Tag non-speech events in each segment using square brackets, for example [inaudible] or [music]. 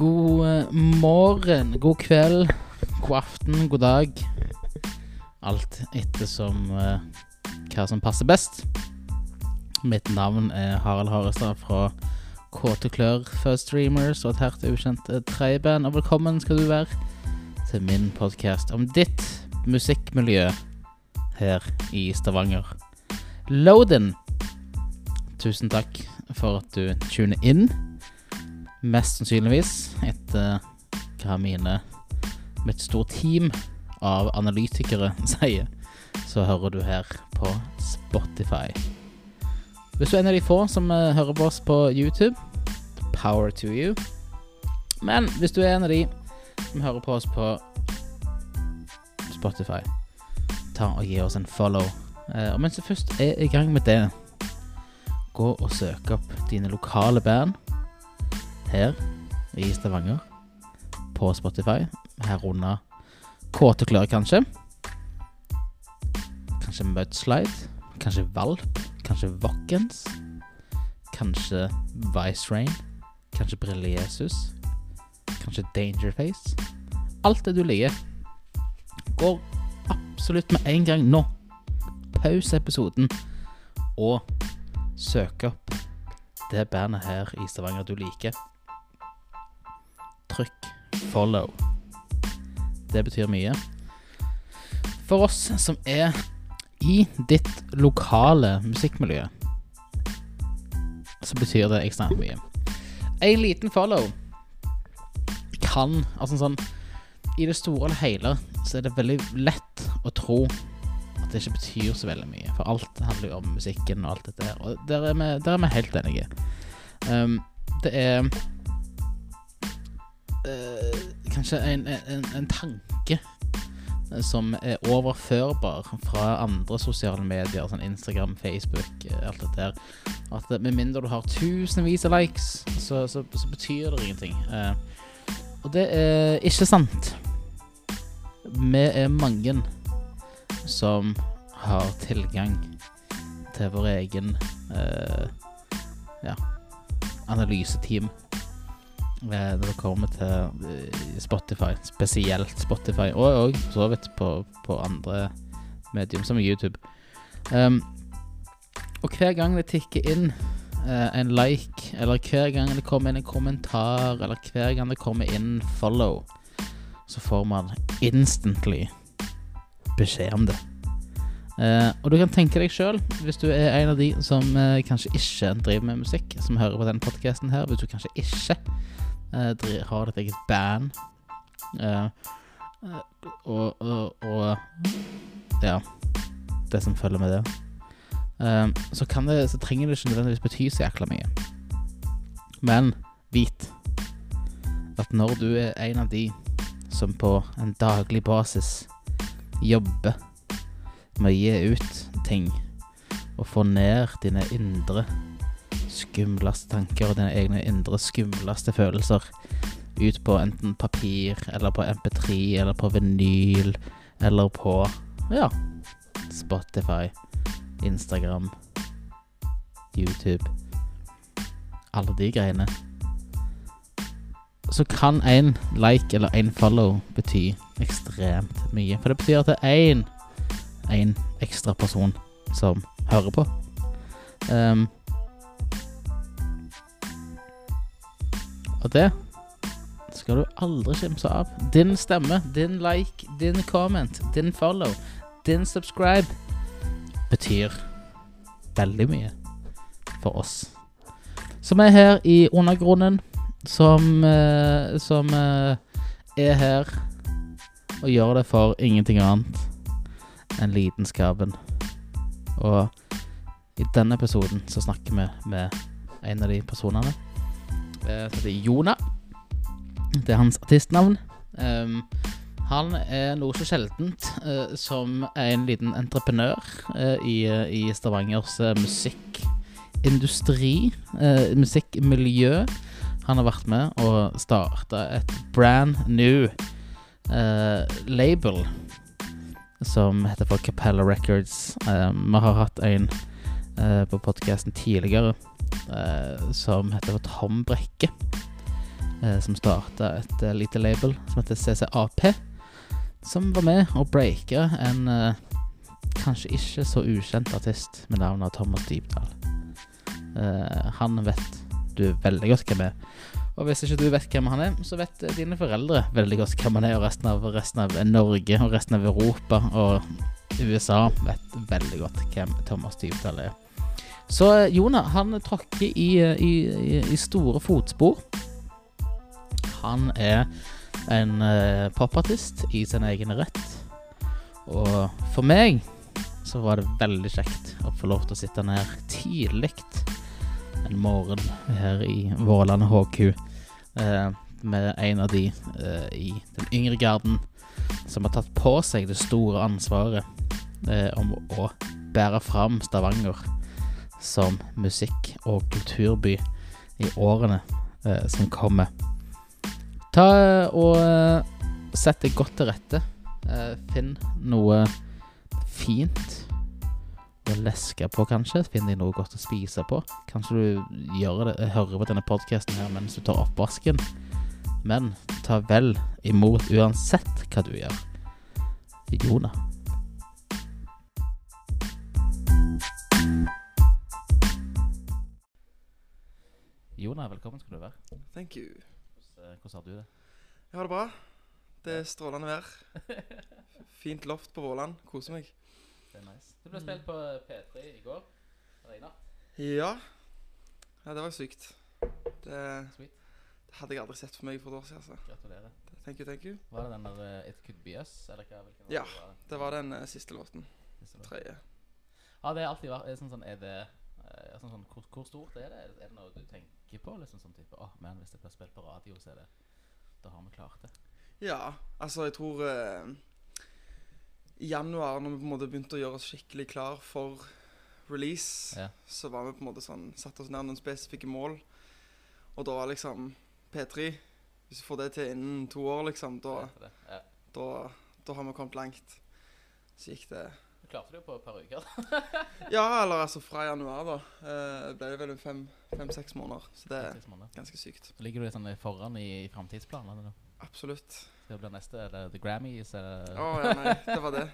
God eh, morgen, god kveld, god aften, god dag. Alt ettersom uh, hva som passer best. Mitt navn er Harald Harestad fra Kåte Klør First Streamers og et herт ukjent eh, tredjeband. Og velkommen skal du være til min podkast om ditt musikkmiljø her i Stavanger. Loden. Tusen takk for at du tuner inn. Mest sannsynligvis etter hva mine et stort team av analytikere [laughs] sier, så hører du her på Spotify. Hvis du er en av de få som uh, hører på oss på YouTube, power to you. Men hvis du er en av de som hører på oss på Spotify, ta og gi oss en follow. Uh, og mens du først er i gang med det, gå og søk opp dine lokale band her i Stavanger på Spotify, herunder Kåte klør, kanskje. Kanskje Mudslide. Kanskje Valp. Kanskje Vokkens. Kanskje Vice Rain. Kanskje Brille Jesus. Kanskje Dangerface. Alt det du liker. Går absolutt med en gang nå. Pause episoden og søk opp det bandet her i Stavanger du liker. Trykk follow. Det betyr mye. For oss som er i ditt lokale musikkmiljø, så betyr det ekstremt mye. En liten follow kan Altså sånn I det store og hele så er det veldig lett å tro at det ikke betyr så veldig mye. For alt handler jo om musikken og alt dette her. Og der er vi, der er vi helt enige. Um, det er uh, kanskje en, en, en, tanke som er overførbar fra andre sosiale medier, sånn Instagram, Facebook, alt dette her. At med mindre du har tusenvis av likes, så, så, så betyr det ingenting. Eh, og det er ikke sant. Vi er mange som har tilgang til vår egen eh, ja, analyseteam når det kommer til Spotify, spesielt Spotify, og for så vidt på, på, andre medium, som YouTube. Um, og hver gang det tikker inn uh, en like, eller hver gang det kommer inn en kommentar, eller hver gang det kommer inn follow, så får man instantly beskjed om det. Uh, og du kan tenke deg sjøl, hvis du er en av de som uh, kanskje ikke driver med musikk, som hører på denne podkasten her, hvis du kanskje ikke uh, har ditt eget band, og, og, og, ja Det som følger med det, så, kan det, så trenger det ikke nødvendigvis bety så jækla mye. Men vit at når du er en av de som på en daglig basis jobber med å gi ut ting og få ned dine indre skumleste tanker og dine egne indre skumleste følelser ut på enten papir eller på MP3 eller på vinyl eller på ja, Spotify, Instagram, YouTube Alle de greiene. Så kan en like eller en follow bety ekstremt mye. For det betyr at det er én ekstra person som hører på. Um, og det skal du aldri kimse av. Din stemme, din like, din comment, din follow, din subscribe betyr veldig mye for oss. Som er her i undergrunnen, som, uh, som uh, er her og gjør det for ingenting annet enn lidenskapen. Og i denne episoden så snakker vi med en av de personene. Det heter Jona. Det er hans artistnavn. Um, han er noe så sjeldent uh, som en liten entreprenør uh, i, i, Stavangers musikkindustri, musikkmiljø. Han har vært med og starta et brand new label som heter for Capella Records. Vi har hatt en på podkasten tidligere som heter for Tom Brekke. eh, som starta et eh, lite label som heter CCAP. Som var med og breaka en eh, kanskje ikke så ukjent artist med navnet Thomas Dybdahl. Eh, han vet du veldig godt hvem er. Og hvis ikke du vet hvem han er, så vet dine foreldre veldig godt hvem han er, og resten av, resten av Norge og resten av Europa og USA vet veldig godt hvem Thomas Dybdahl er. Så Jonah, han tråkker i, i, i, store fotspor. Han er en eh, popartist i sin egen rett. Og for meg så var det veldig kjekt å få lov til å sitte ned tidlig en morgen her i Vårland HQ med en av de eh, i den yngre garden som har tatt på seg det store ansvaret eh, om å bære fram Stavanger som musikk- og kulturby i årene eh, som kommer. Ta og eh, sett deg godt til rette. Eh, finn noe fint å leske på, kanskje. Finn deg noe godt å spise på. Kanskje du gjør det, hører på denne podkasten her mens du tar oppvasken. Men ta vel imot uansett hva du gjør. Jonah. Jonah, velkommen skal du være. Thank you. Hvordan, hvordan har du det? Jeg har det bra. Det er strålende vær. [laughs] Fint loft på Våland. Koser meg. Det er nice. Du ble spilt på P3 i går. Eller i natt. Ja. Ja, det var sykt. Det, Sweet. det hadde jeg aldri sett for meg for et år siden. Altså. Gratulerer. Thank you, thank you. Var det den der uh, It Could Be Us? Eller hva? Hvilken Ja, var det? Det var den eh, siste låten. Siste låt. Tredje. Ja, det er alltid vært er sånn, sånn, Er det eh, sånn, sånn, hvor, hvor stort er det? Er det noe du tenker på? Liksom sånn type Åh, men hvis det blir spilt på radio, så er det Da har vi klart det. Ja, altså, jeg tror eh, I januar, når vi på en måte begynte å gjøre oss skikkelig klar for release, Ja. så var vi på en måte sånn Satte oss ned noen spesifikke mål. Og da var liksom P3 Hvis vi får det til innen to år, liksom, da Det. Ja. da, da har vi kommet langt. Så gikk det Du klarte det jo på et par uker. [laughs] Ja, eller altså fra januar, da. Eh, ble det vel fem-seks måneder. Så det er ganske sykt. Så ligger du litt sånn foran i, i framtidsplanene. Absolutt. Det blir neste eller The Grammys eller Oh, ja, nei, [laughs] det var det.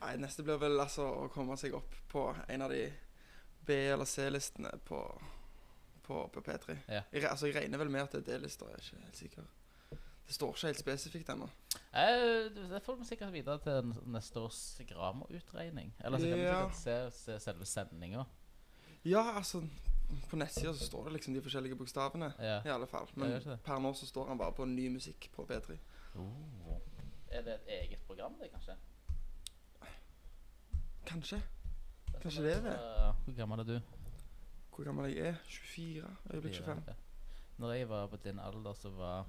Nei, neste blir vel altså å komme seg opp på en av de B- eller C-listene på, på, på P3. Ja. Jeg, altså, jeg regner vel med at det er D-lister, jeg er ikke helt sikker. Det står ikke helt spesifikt ennå. Eh, det får vi sikkert videre til neste års Gramo-utregning. Eller så kan vi Ja. sikkert se, se selve sendinga. Ja, altså På nettsida så står det liksom de forskjellige bokstavene. Ja. I alle fall. Men per nå så står han bare på ny musikk på P3. Oh. Er det et eget program, det, kanskje? Kanskje. Kanskje det er det. Hvor gammel er du? Hvor gammel jeg er? 24? Jeg er blitt 25. Ja. Når jeg var på din alder, så var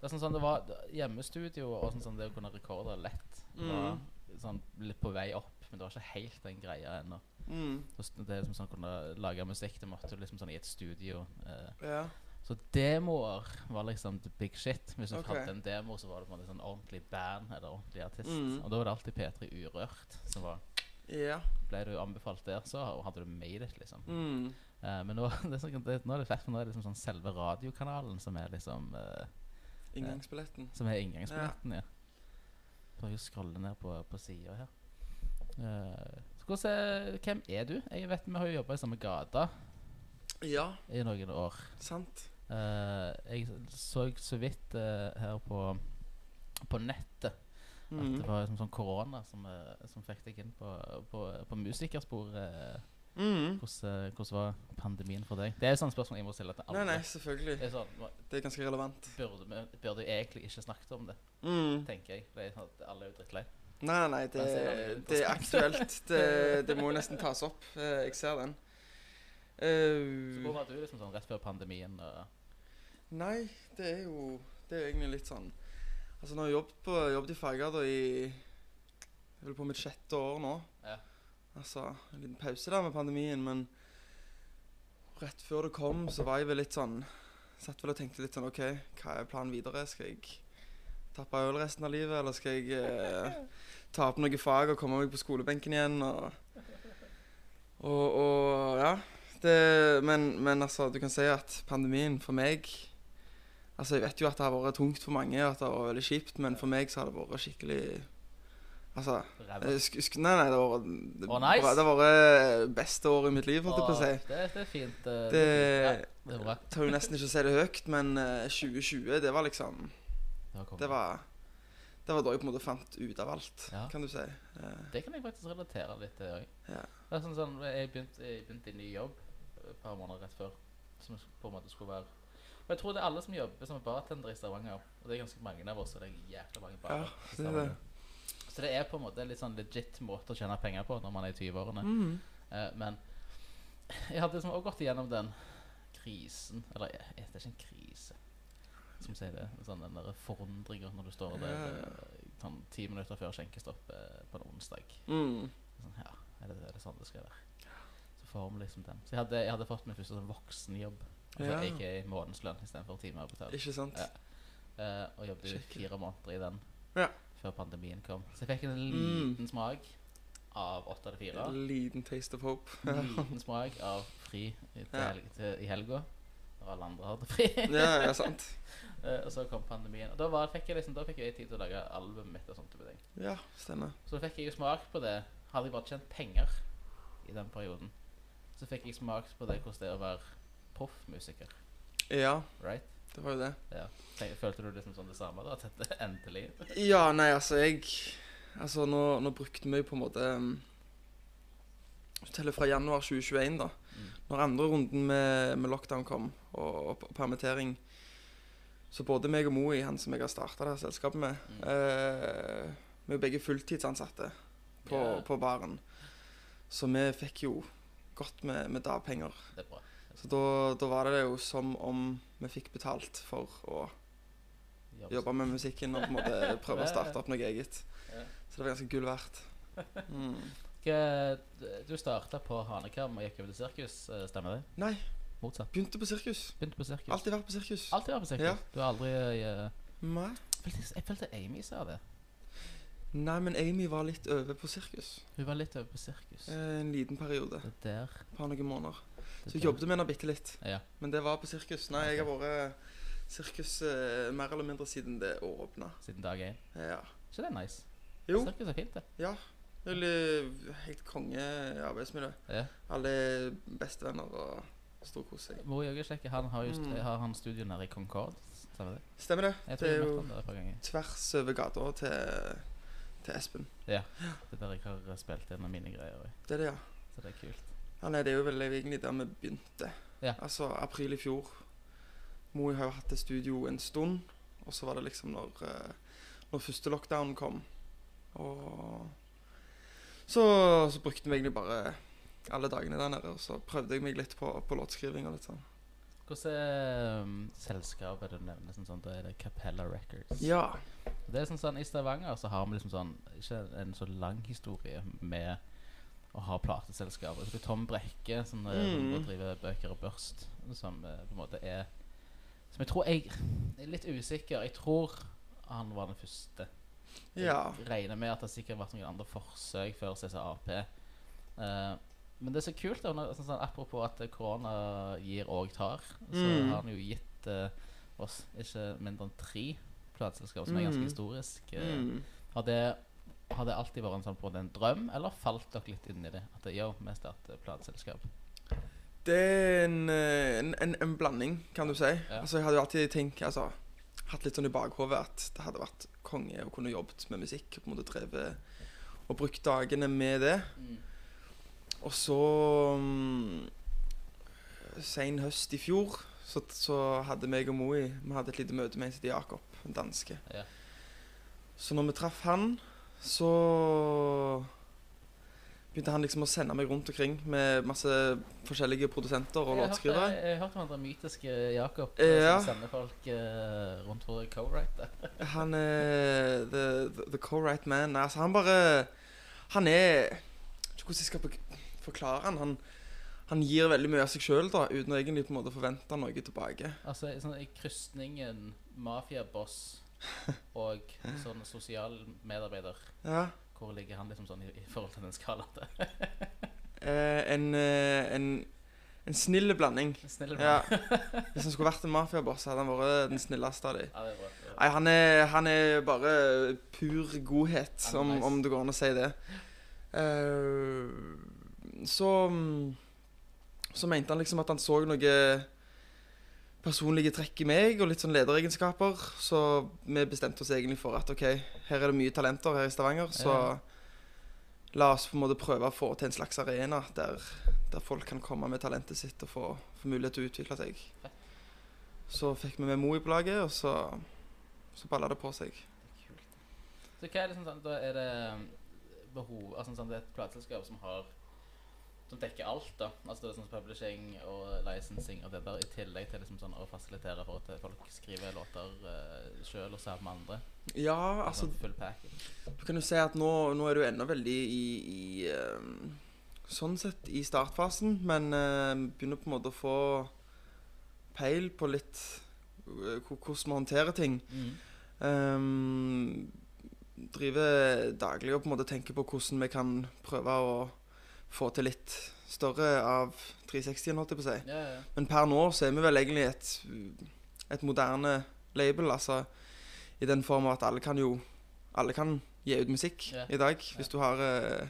Det er sånn, sånn det var hjemmestudio og sånn, sånn det å kunne rekorde lett. var sånn litt på vei opp, men det var ikke helt den greia ennå. Mm. Det er liksom sånn kunne lage musikk, det måtte liksom sånn i et studio. Eh. Ja. Så demoer var liksom the big shit. Hvis du okay. hadde en demo, så var det på en måte sånn ordentlig band eller ordentlig artist. Mm. Og da var det alltid P3 Urørt som var yeah. Ble du anbefalt der, så hadde du made it, liksom. Mm. Uh, men nå, [laughs] det er sånn, det, nå er det fett, for nå er det liksom sånn selve radiokanalen som er liksom uh, Inngangsbilletten. Som er inngangsbilletten, ja. Prøver å scrolle ned på, på sida her. Uh, er, hvem er du? Jeg vet Vi har jo jobba i samme gata Ja, i noen år. sant. Eh, jeg så så vidt eh, her på på nettet at Mm. det var liksom sånn korona som, eh, som fikk deg inn på, på, på musikersporet. Mm. Hvordan, hvordan var pandemien for deg? Det er et sånt spørsmål jeg må stille til alle. Nei, nei, selvfølgelig. Det er sånn, Det er ganske relevant. burde vi burde egentlig ikke snakket om det, Mm. tenker jeg. Det er sånn at alle er jo drittlei. Nei, nei, det, det er aktuelt. Det, [laughs] det må nesten tas opp. Jeg ser den. Så Eh, Hvor var du liksom sånn rett før pandemien? Nei, det er jo Det er jo egentlig litt sånn Altså, nå har jeg jobbet, på, jobbet i Fagerda i Jeg er på mitt sjette år nå. Ja. Altså, en liten pause der med pandemien, men rett før det kom, så var jeg vel litt sånn Satt vel og tenkte litt sånn OK, hva er planen videre? Skal jeg tappe øl resten av livet, eller skal jeg eh, ta opp noen fag og komme meg på skolebenken igjen? Og, og, og ja. Det, men, men altså, du kan si at pandemien for meg Altså, jeg vet jo at det har vært tungt for mange, og at det har vært veldig kjipt, men for meg så har det vært skikkelig Altså eh, sk sk Nei, nei, det har vært oh, nice. det har vært beste året i mitt liv, holdt jeg på å si. Det, det er fint. eh, Det ja, det er bra. tør jo nesten ikke å si det høyt, men eh, 2020, det var liksom Det. Var Det var da jeg på en måte fant ut av alt, Ja. kan du si. Eh, Det kan jeg faktisk relatere litt til òg. Ja. Sånn, sånn, jeg begynte, jeg begynte i ny jobb et par måneder rett før. Som på en måte skulle være Og jeg tror det er alle som jobber som bartender i Stavanger. Og det er ganske mange av oss, og det er jækla mange barer. Ja, i er Stavanger. det. Så det er på en måte en litt sånn legit måte å tjene penger på når man er i 20-årene. Mm. Uh, men [laughs] jeg hadde liksom også gått igjennom den krisen Eller er det er ikke en krise, som sier det. Sånn den der forundringa når du står der eh, sånn ti minutter før skjenkestopp eh, på en onsdag. Mm. Sånn, ja, er det, er det sånn det skal være? Så liksom den. Så jeg hadde, jeg hadde fått min første sånn voksenjobb. Altså Ja. i månedslønn istedenfor timeavbetalt. Ikke sant? Ja. Uh, og jobbet Skikkelig. fire måneder i den Ja. før pandemien kom. Så jeg fikk en Mm. liten smak av åtte til fire. En liten taste of hope. [laughs] Liten smak av fri i, til Ja. helg, til, i helga. Når alle andre hadde fri. ja, ja, sant. uh, [laughs] og så kom pandemien. Og da, var, fikk jeg liksom, da fikk jeg tid til å lage albumet mitt. og sånt type ting. Ja, stemmer. Så fikk jeg jo smak på det. Hadde jeg bare tjent penger i den perioden, så fikk jeg smak på det hvordan det er å være proffmusiker. Ja, Right? det var jo det. Ja. Tenk- Følte du liksom sånn det samme? da? At dette [laughs] endelig Ja, nei, altså, jeg Altså, nå, nå brukte vi jo på en måte um, Hvis fra januar 2021, da. Mm. Når andre runden med, med lockdown kom, og, og, permittering Så både meg og Moi, han som jeg har starta det her selskapet med Mm. eh, Vi er begge fulltidsansatte på, yeah. på baren. Så vi fikk jo godt med, med dagpenger. Det er bra. Så da, da var det jo som om vi fikk betalt for å jobbe med musikken og på en måte [laughs] prøve å starte opp noe eget. Så det var ganske gull verdt. Mm. Du starta på Hanekam og gikk over til sirkus, eh, stemmer det? Nei, Motsatt. begynte på sirkus. Begynte på sirkus. Alltid vært på sirkus. Alltid vært på sirkus? Ja. Du har aldri uh, Nei. Jeg følte Amy sa det. Nei, men Amy var litt over på sirkus. Hun var litt over på sirkus. Eh, En liten periode. Det der. Et par noen måneder. Det Så jeg der. jobbet med henne bitte litt. Ja. Men det var på sirkus. Nei, jeg har vært sirkus eh, mer eller mindre siden det åpna. Siden dag én. Ja. Så det er nice? Jo, Sirkus er fint, det. ja. Helt konge arbeidsmiljø. Ja. Alle er bestevenner og storkoser seg. jeg Jøgesjekke, han har jo st Mm. har han studio nede i Concord. Stemmer det? Stemmer det. Jeg tror Det er jo tvers over gata til, til Espen. Ja. Det er der jeg har spilt inn mine greier. òg. Det er det, ja. Så det er kult. Ja, nei, det er jo vel egentlig der vi begynte. Ja. Altså april i fjor. Moi har jo hatt et studio en stund, og så var det liksom når, eh, når første lockdown kom. Og så, så brukte vi egentlig bare alle dagene der nede, og så prøvde jeg meg litt på, på låtskriving og litt sånn. Hvordan er um, selskapet du nevner? Sånn, sånn, da er det Capella Records. Ja. Det er sånn, sånn I Stavanger så har vi liksom sånn ikke en så lang historie med å ha plateselskaper. Så det er Tom Brekke som eh, Mm. driver Bøker og Børst, som eh, på en måte er Som jeg tror Jeg er litt usikker. Jeg tror han var den første. Ja. Jeg regner med at det sikkert har vært noen andre forsøk før CCAP. Eh, men det er så kult, da, sånn, sånn, apropos at korona gir og tar, så Mm. har han jo gitt uh, oss ikke mindre enn tre plateselskap, som er ganske Mm. historisk. Uh, Mm. Har, det, har det alltid vært en, sånn, på en drøm, eller falt dere litt inn i det? At det, jo, vi starter plateselskap. Det er en, eh, en, en, en blanding, kan du si. Altså, jeg hadde jo alltid tenkt, altså, hatt litt sånn i bakhodet at det hadde vært konge å kunne jobbet med musikk. og på en måte drevet Og brukt dagene med det. Og så um, Sein høst i fjor så, så hadde meg og Moi Vi hadde et lite møte med en som Jakob, en danske. Ja. Så når vi traff han, så begynte han liksom å sende meg rundt omkring med masse forskjellige produsenter og låtskrivere. Jeg jeg har hørt om han der mytiske Jakob, Ja. som sender folk uh, rundt for co-write. [laughs] Han er the, the, the co-write man. Altså, han bare Han er Jeg vet ikke hvordan jeg skal be- forklare han. han. Han gir veldig mye av seg sjøl uten å egentlig på en måte forvente noe tilbake. Altså sånn, i krysningen mafiaboss [laughs] og sånn sosial medarbeider, Ja. hvor ligger han liksom sånn i, i forhold til den skalaen? [laughs] Eh, en, eh, en, En snill blanding. Snill Ja. [laughs] Hvis han skulle vært en mafiaboss, hadde han vært den snilleste av dem. Ja. Nei, han er, han er bare pur godhet, om, nice. om det går an å si det. Eh, så mm, Så mente han liksom at han så noe personlige trekk i meg, og litt sånn lederegenskaper. Så vi bestemte oss egentlig for at OK, her er det mye talenter her i Stavanger, så Ja. la oss på en måte prøve å få til en slags arena der, der folk kan komme med talentet sitt og få, få mulighet til å utvikle seg. Så fikk vi med Moi på laget, og så, så balla det på seg. Det er kult. Så hva er det sånn, sånn Da er det um, behov Altså sånn, det er et plateselskap som har Som dekker alt, da. Altså det er sånn publishing og licensing og det der, i tillegg til liksom sånn å fasilitere for at folk skriver låter uh, sjøl og sammen med andre. Ja, altså sånn full package. Du kan jo se at nå, nå er du ennå veldig i, i um, Sånn sett i startfasen, men uh, begynner på en måte å få peil på litt eh, hvordan vi håndterer ting. Mm. Um, driver daglig og på en måte tenker på hvordan vi kan prøve å få til litt større av 360-en, holdt jeg på å si. Ja, ja. Men per nå så er vi vel egentlig et, et moderne label, altså i den form at alle kan jo Alle kan gi ut musikk Ja. i dag. Hvis du har uh,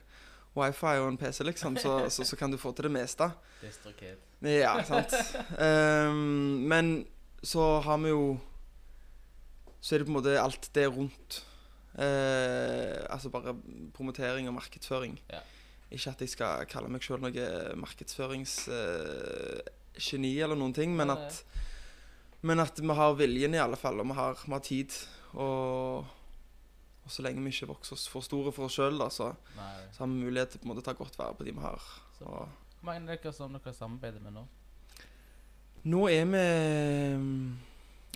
wifi og en PC, liksom, så, så, så kan du få til det meste. Distrokid. Ja, sant. Um, men så har vi jo Så er det på en måte alt det rundt. Uh, altså bare promotering og markedsføring. Ja. Ikke at jeg skal kalle meg sjøl noe markedsføringsgeni eller noen ting, men at, men at vi har viljen i alle fall, og vi har, vi har tid. Og, og så lenge vi ikke vokser oss for store for oss sjøl, så, så har vi mulighet til å ta godt vare på de vi har. Hvor mange er dere som dere samarbeider med nå? Nå er vi mm,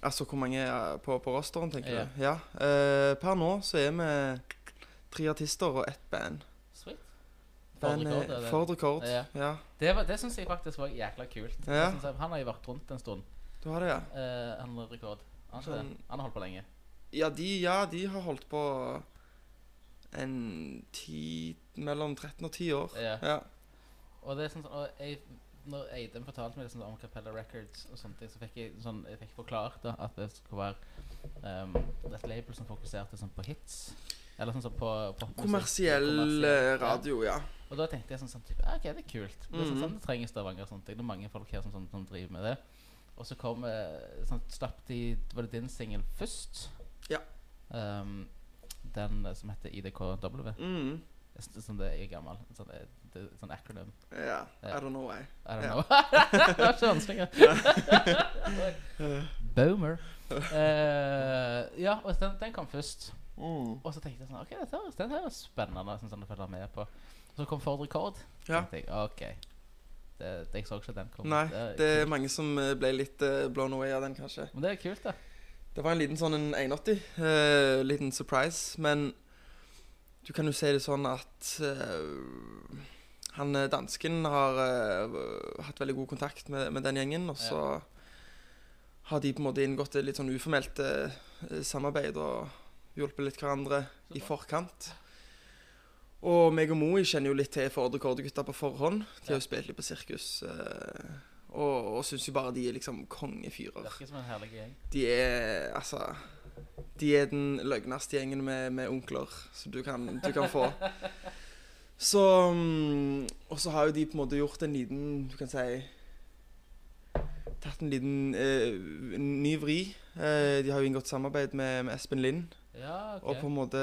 Altså hvor mange er på, på rosteren, tenker Ja. du? Ja. Uh, per nå så er vi tre artister og ett band. Sweet. For rekord, er? Ford Record. Ja. Ja. Det, var- det syns jeg faktisk var jækla kult. Ja. Jeg synes han har jo vært rundt en stund. Du har det, ja? Eh, han har rekord. Han, har ikke det? Han- han har holdt på lenge. Ja, de, ja, de har holdt på en ti Mellom 13 og 10 år. Ja. Ja. Og det er sånn, sånn og jeg, Når Eidem fortalte meg liksom om Capella Records, og sånt, så fikk jeg, sånn, jeg fikk forklart da, at det skulle være um, et label som fokuserte sånn, på hits. Eller sånn, sånn på på Kommersiell kommersiell, eh, radio, ja. Og da tenkte jeg sånn, sånn type, ah, ok, det er kult. Det er sånn, Mhm. sånn det trenger Stavanger og sånt. Det er mange folk her som, sånn, som driver med det. Og så kom eh, sånn, slapp de Var det din singel først? Ja. Um, den eh, som heter IDKW. Mm. Det Sånn det er gammel. Sånn, det, det, sånn acronym. Ja. Ja. I don't know why. I don't Ja. know. [laughs] det var ikke vanskelig. [laughs] Boomer. Eh, ja, og den, den kom først. Mm. Og så tenkte jeg sånn Ok, dette, er- dette her er spennende sånn, sånn, å følge med på. Og Så kom Ford Rekord. Ja. Tenkte jeg, ok det, det, Jeg så ikke den kom. Nei, er det er mange som eh, ble litt uh, blown away av den, kanskje. Men det er kult, da. Det var en liten sånn en 180. Uh, liten surprise. Men du kan jo si det sånn at uh, han eh, dansken har uh, hatt veldig god kontakt med, med den gjengen. Og så har de på en måte inngått et litt sånn uformelt eh, samarbeid og hjulpet litt hverandre i forkant. Og meg og Moi kjenner jo litt til Fordre Rekordgutta på forhånd. De har jo spilt litt på sirkus. eh, og og syns jo bare de er liksom kongefyrer. Virker som en herlig gjeng. De er altså De er den løgneste gjengen med, med onkler som du kan, du kan få. Så mm, Og så har jo de på en måte gjort en liten Du kan si Tatt en liten eh, ny vri. Eh, de har jo inngått samarbeid med, med Espen Lind. Ja, okay. Og på en måte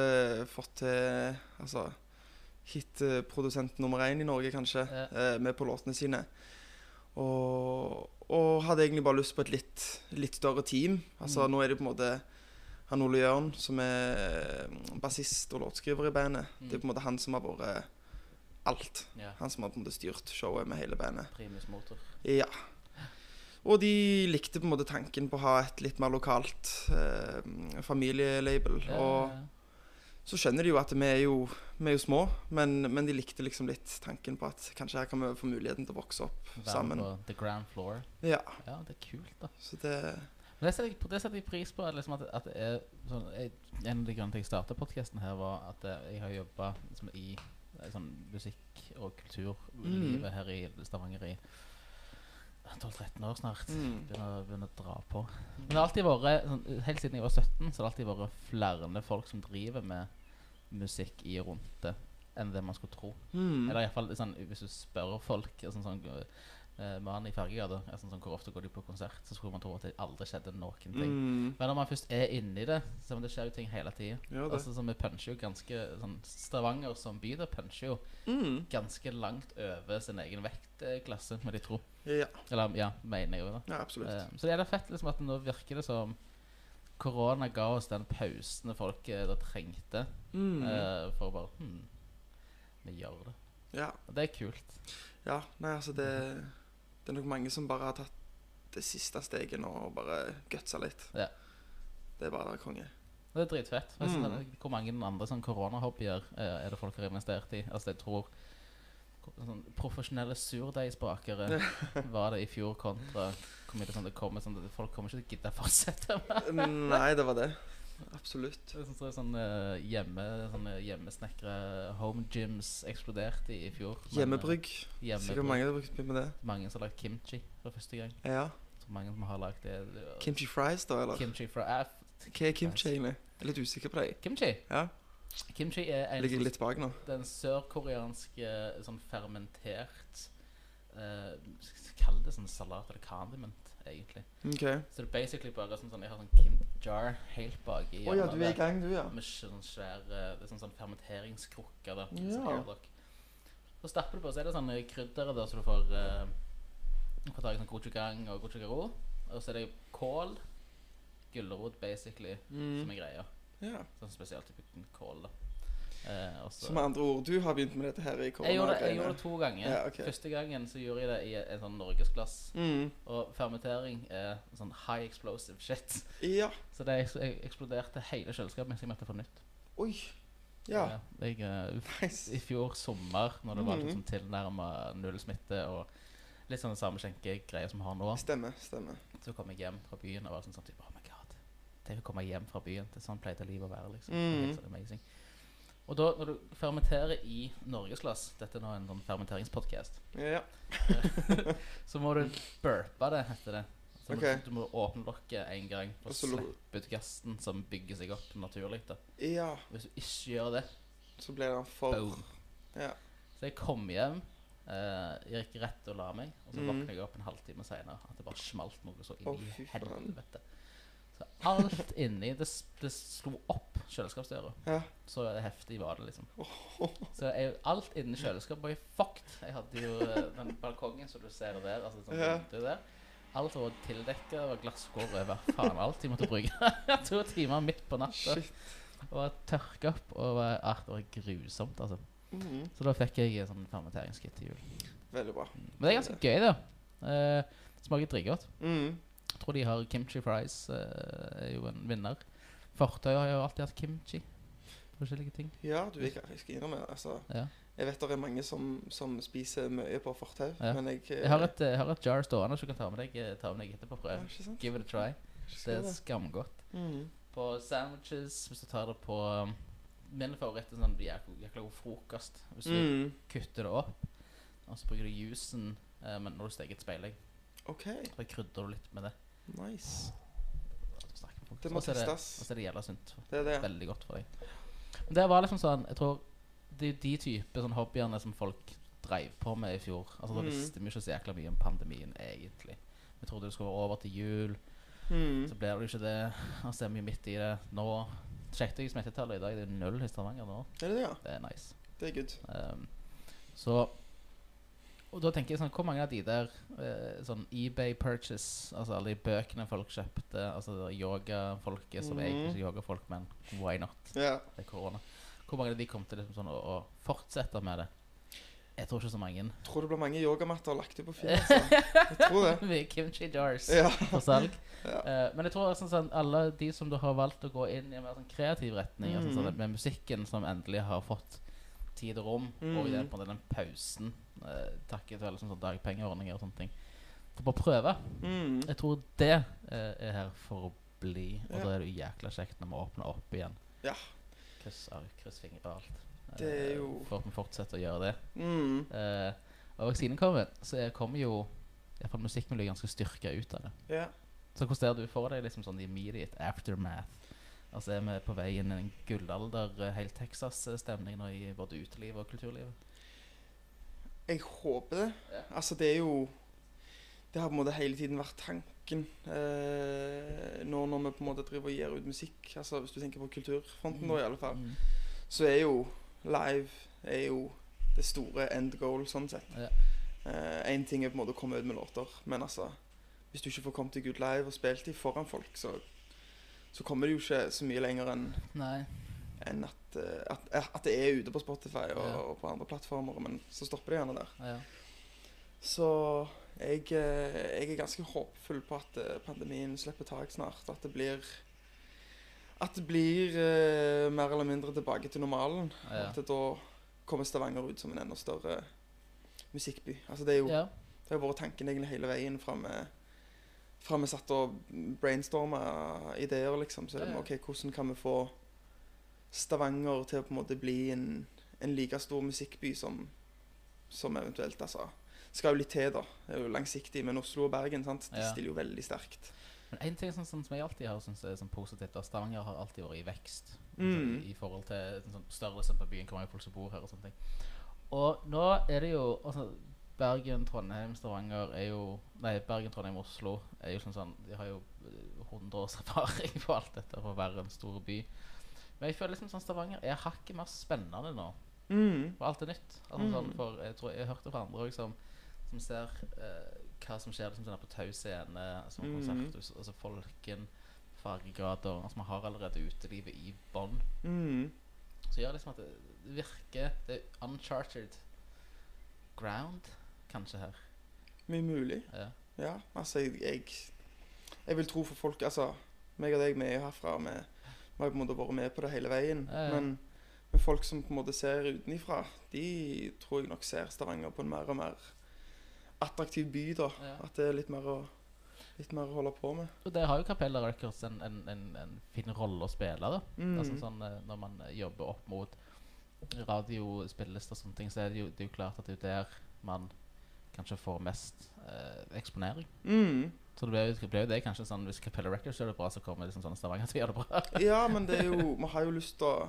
fått til Altså hitprodusent nummer én i Norge, kanskje, Ja. eh, med på låtene sine. Og, og hadde egentlig bare lyst på et litt, litt større team. Altså Mm. Nå er det på en måte han Ole Jørn som er eh, bassist og låtskriver i bandet. Mm. Det er på en måte han som har vært alt. Ja. Han som har på en måte styrt showet med hele bandet. Primus motor. Ja. Og de likte på en måte tanken på å ha et litt mer lokalt eh, familielabel. Ja, ja, ja, så skjønner de jo at vi er jo, vi er jo små, men, men de likte liksom litt tanken på at kanskje her kan vi få muligheten til å vokse opp Vær sammen. På the ground floor. Ja, Ja, det er kult, da. så det Men det setter jeg, det setter jeg pris på. Liksom at, at det sånn, jeg, En av de grunnene til jeg starta podkasten her, var at eh, jeg har jobba liksom, i eh, sånn musikk- og kulturlivet Mm. her i Stavanger i 12-13 år snart. Mm. Begynner, begynner å dra på. Men det har alltid vært sånn, Helt siden jeg var 17, så har det alltid vært flere folk som driver med musikk i og rundt det, enn det man skulle tro. Mm. Eller iallfall sånn, hvis du spør folk sånn, sånn, uh, Mannen i Fergegata sånn, sånn, Hvor ofte går de på konsert? Så skulle man tro at det aldri skjedde noen ting. Mm. Men når man først er inni det, så det skjer jo ting hele tida. Ja. Altså, så vi puncher jo ganske sånn, Stavanger som by da puncher jo Mm. ganske langt over sin egen vektklasse, må de tro. Ja. Eller ja, mener jeg jo da. ja, absolutt. Eh, så det er da fett liksom at nå virker det som korona ga oss den pausen folk eh, da trengte. Mm. eh, for å bare hm, Vi gjør det. ja. Og det er kult. ja. Nei, altså det Det er nok mange som bare har tatt det siste steget nå og bare gutsa litt. Ja. Det er bare konge. Det er dritfett. Jeg synes Mm. Hvor mange andre sånn koronahobbyer eh, er det folk har investert i? Altså jeg tror sånn, Profesjonelle surdeigsbakere [laughs] var det i fjor kontra hvor mye det, sånn, det kommer sånn, at Folk kommer ikke til å gidde å fortsette Nei, det var det. Absolutt. Det er sånn, så sånn eh, hjemme, sånne hjemmesnekre home gyms eksploderte i, i fjor. Men, eh, Hjemmebrygg. hjemmebrygg. Sikkert mange har brukt mye med det. Mange som har lagd kimchi for første gang. Ja. Så mange som har lagd det. Kimchi fries, da, eller? Kimchi fra F. Hva er kimchi, egentlig? Jeg er litt usikker på det. Kimchi Ja. Kimchi er en Ligger litt bak nå. den sørkoreanske sånn fermentert eh, Kall det sånn salat eller condiment, egentlig. Okay. Så det er basically bare sånn, sånn Jeg har sånn kim jar helt baki Oh, ja, du er i gang, du, ja. Med sånn svær eh, Det er sånn, sånn fermenteringskrukke. der. Ja. sånn. Så stapper du på, så er det sånn krydder der, så du får uh, får tak i sånn gochugang og gochugaro. Og så er det kål. Gulrot, basically, som Mm. er greia. ja. Sånn spesielt type kål, da. Eh, så- Så med andre ord, du har begynt med dette her i jeg gjorde, det, jeg gjorde det to ganger. Ja, okay. Første gangen så gjorde jeg det i en sånn norgesglass. Mm. Og fermentering er sånn high explosive shit. Ja. Så det eksploderte hele kjøleskapet mens jeg måtte få nytt. Oi. Ja. Eh, Jeg, eh, [laughs] Nice. I fjor sommer, når det var Mhm. liksom tilnærma null smitte og litt sånn samme skjenkegreie som vi har nå, Stemmer. Stemmer. så kom jeg hjem fra byen og var sånn sånn type, Oh my god. Tenk å komme hjem fra byen. Det er sånn pleide livet å være. liksom Mhm. helt sånn amazing Og da, når du fermenterer i norgesglass Dette er nå en sånn fermenteringspodcast Ja. [laughs] Så må du burpe det, heter det. Så må Ok. du, må åpne lokket en gang Og slippe ut gassen som bygger seg opp naturlig. da ja. Hvis du ikke gjør det, Så blir den for boom. Ja. Så jeg kom hjem, eh, jeg gikk rett og la meg, og så våknet jeg opp en halvtime senere. At det bare smalt noe så inn i oh, helvete. Så alt inni det, det slo opp kjøleskapsdøra. Ja. Så heftig var det, liksom. Så jeg, alt inni kjøleskapet var jo fucked. Jeg hadde jo eh, den balkongen som du ser der. Altså sånn Ja. der. Alt var tildekka, det var glasskår over. Faen, alt de måtte bruke [laughs] to timer midt på natta. Og tørka opp. Og var, ah, det var grusomt, altså. Mhm. Så da fikk jeg en sånn fermenteringskit til jul. Veldig bra. Men det er ganske gøy, da. Eh, smaker dritgodt. Mm. Tror de har kimchi fries. eh, er jo en vinner. Fortøy har jo alltid hatt kimchi. Forskjellige ting. Ja, du, jeg, jeg skal innrømme altså, Ja. Jeg vet det er mange som, som spiser mye på fortau, Ja. men jeg Jeg har et, jeg har et jar stående som du kan ta med deg, eh, ta med deg etterpå. ja, Prøv. ikke? Give it a try. Det er skamgodt. Mm. På sandwiches, hvis du tar det på um, Min favoritt er sånn jækla god frokost. Hvis du Mm. kutter det opp, og så bruker du juicen eh, men når du steker et speilegg, OK. Da krydrer du litt med det. Nice. Det må testes. Og så er det jævla sunt. Det er det. Veldig godt for deg. Men det var liksom sånn Jeg tror det er de type sånn hobbyene som folk dreiv på med i fjor. Altså Da Mm. visste vi ikke så jækla mye om pandemien, egentlig. Vi trodde det skulle være over til jul, Mm. så ble det jo ikke det. Og så er vi midt i det nå. Sjekket jeg smittetallet i dag, det er null i Stavanger nå. Er det det, ja? Det er nice. Det er good. Um, så Og da tenker jeg sånn Hvor mange av de der eh, sånn eBay purchase, altså alle de bøkene folk kjøpte, altså yogafolket som Mhm. er ikke yogafolk, men why not? Yeah. Det er korona. Hvor mange av de kom til liksom sånn å, å fortsette med det? Jeg tror ikke så mange. Tror det blir mange yogamatter lagt ut på [laughs] Finn. Altså. Jeg tror det. Mye kimchi jars Ja. på salg. [laughs] Ja. uh, men jeg tror sånn, sånn, alle de som du har valgt å gå inn i en mer sånn kreativ retning, altså, Mhm. sånn, med musikken som endelig har fått tid og rom, og i Mhm. på den pausen, eh, takket være liksom, sånn dagpengeordninger og sånne ting, for bare prøve. Mm. Jeg tror det eh, er her for å bli, og Ja. da er det jo jækla kjekt når vi åpner opp igjen. Ja. Kryss ark, kryss fingre og alt. Det er Eh, jo- For at vi fortsetter å gjøre det. Mm. Eh, og vaksinen kommer, så jeg kommer jo i hvert fall musikkmiljøet ganske styrka ut av det. Ja. Så hvordan ser du for deg liksom sånn immediate aftermath? Altså Er vi på vei inn i en gullalder, eh, helt Texas-stemning nå i både utelivet og kulturlivet? Jeg håper det. Ja. Altså, det er jo Det har på en måte hele tiden vært tanken eh, nå når vi på en måte driver og gir ut musikk. Altså Hvis du tenker på kulturfronten, da, i alle fall. Mm. Så er jo live er jo det store end goal, sånn sett. Ja. Én ting er på en måte å komme ut med låter, men altså Hvis du ikke får kommet deg ut live og spilt dem foran folk, så, så kommer det jo ikke så mye lenger enn enn at, eh, at, at det er ute på Spotify og, Ja. og på andre plattformer, men så stopper det gjerne der. Ja. Så jeg, eh, jeg er ganske håpfull på at eh, pandemien slipper tak snart. At det blir At det blir uh, mer eller mindre tilbake til normalen. Ja. At det da kommer Stavanger ut som en enda større musikkby. Altså det er jo ja. Det har vært tanken egentlig hele veien fra vi, fra vi satt og brainstorma ideer, liksom. Så er det. OK, hvordan kan vi få Stavanger til å på en måte bli en, en like stor musikkby som, som eventuelt altså Skal jo litt til, da. Det er jo langsiktig. Men Oslo og Bergen sant? de Ja. stiller jo veldig sterkt. Men en ting sånn, sånn som jeg alltid har syntes er sånn positivt, at Stavanger har alltid vært i vekst. Mm. Altså, I forhold til sånn, størrelsen på byen, hvor mange folk som bor her og sånne ting. Og nå er det jo altså, Bergen, Trondheim, Stavanger er jo Nei, Bergen, Trondheim, Oslo er jo sånn sånn De har jo eh, 100 års [laughs] erfaring på alt dette for å være en stor by. Men jeg føler liksom sånn Stavanger er hakket mer spennende nå. Mm. For alt er nytt. Altså, Mm. sånn, for jeg tror jeg det fra andre òg som, som ser eh, hva som skjer liksom, sånn på Tau scene, som Mm. konserthus, altså Folken, fargegrader Altså man har allerede utelivet i bånn. Mm. Så gjør liksom at det, det virker Det er uncharted ground, kanskje, her. Mye mulig. Ja. Ja, altså jeg, jeg Jeg vil tro for folk Altså, meg og deg, vi er jo herfra. Vi, vi har på en måte vært med på det hele veien. Ja, ja. Men, men folk som på en måte ser utenifra, de tror jeg nok ser Stavanger på en mer og mer attraktiv by, da. At det er litt mer å Litt mer å holde på med. Og der har jo Capella Records en, en, en, en fin rolle å spille. da Mm. Altså sånn eh, Når man jobber opp mot radiospillelister og sånne ting, så er det jo, det er jo klart at det er der man kanskje får mest eh, eksponering. Mm. Så det ble, jo, det jo det kanskje sånn Hvis Capella Records gjør det bra, så kommer liksom sånn Stavanger til å gjøre det bra. [laughs] Ja, men det er jo [laughs] Vi har jo lyst til å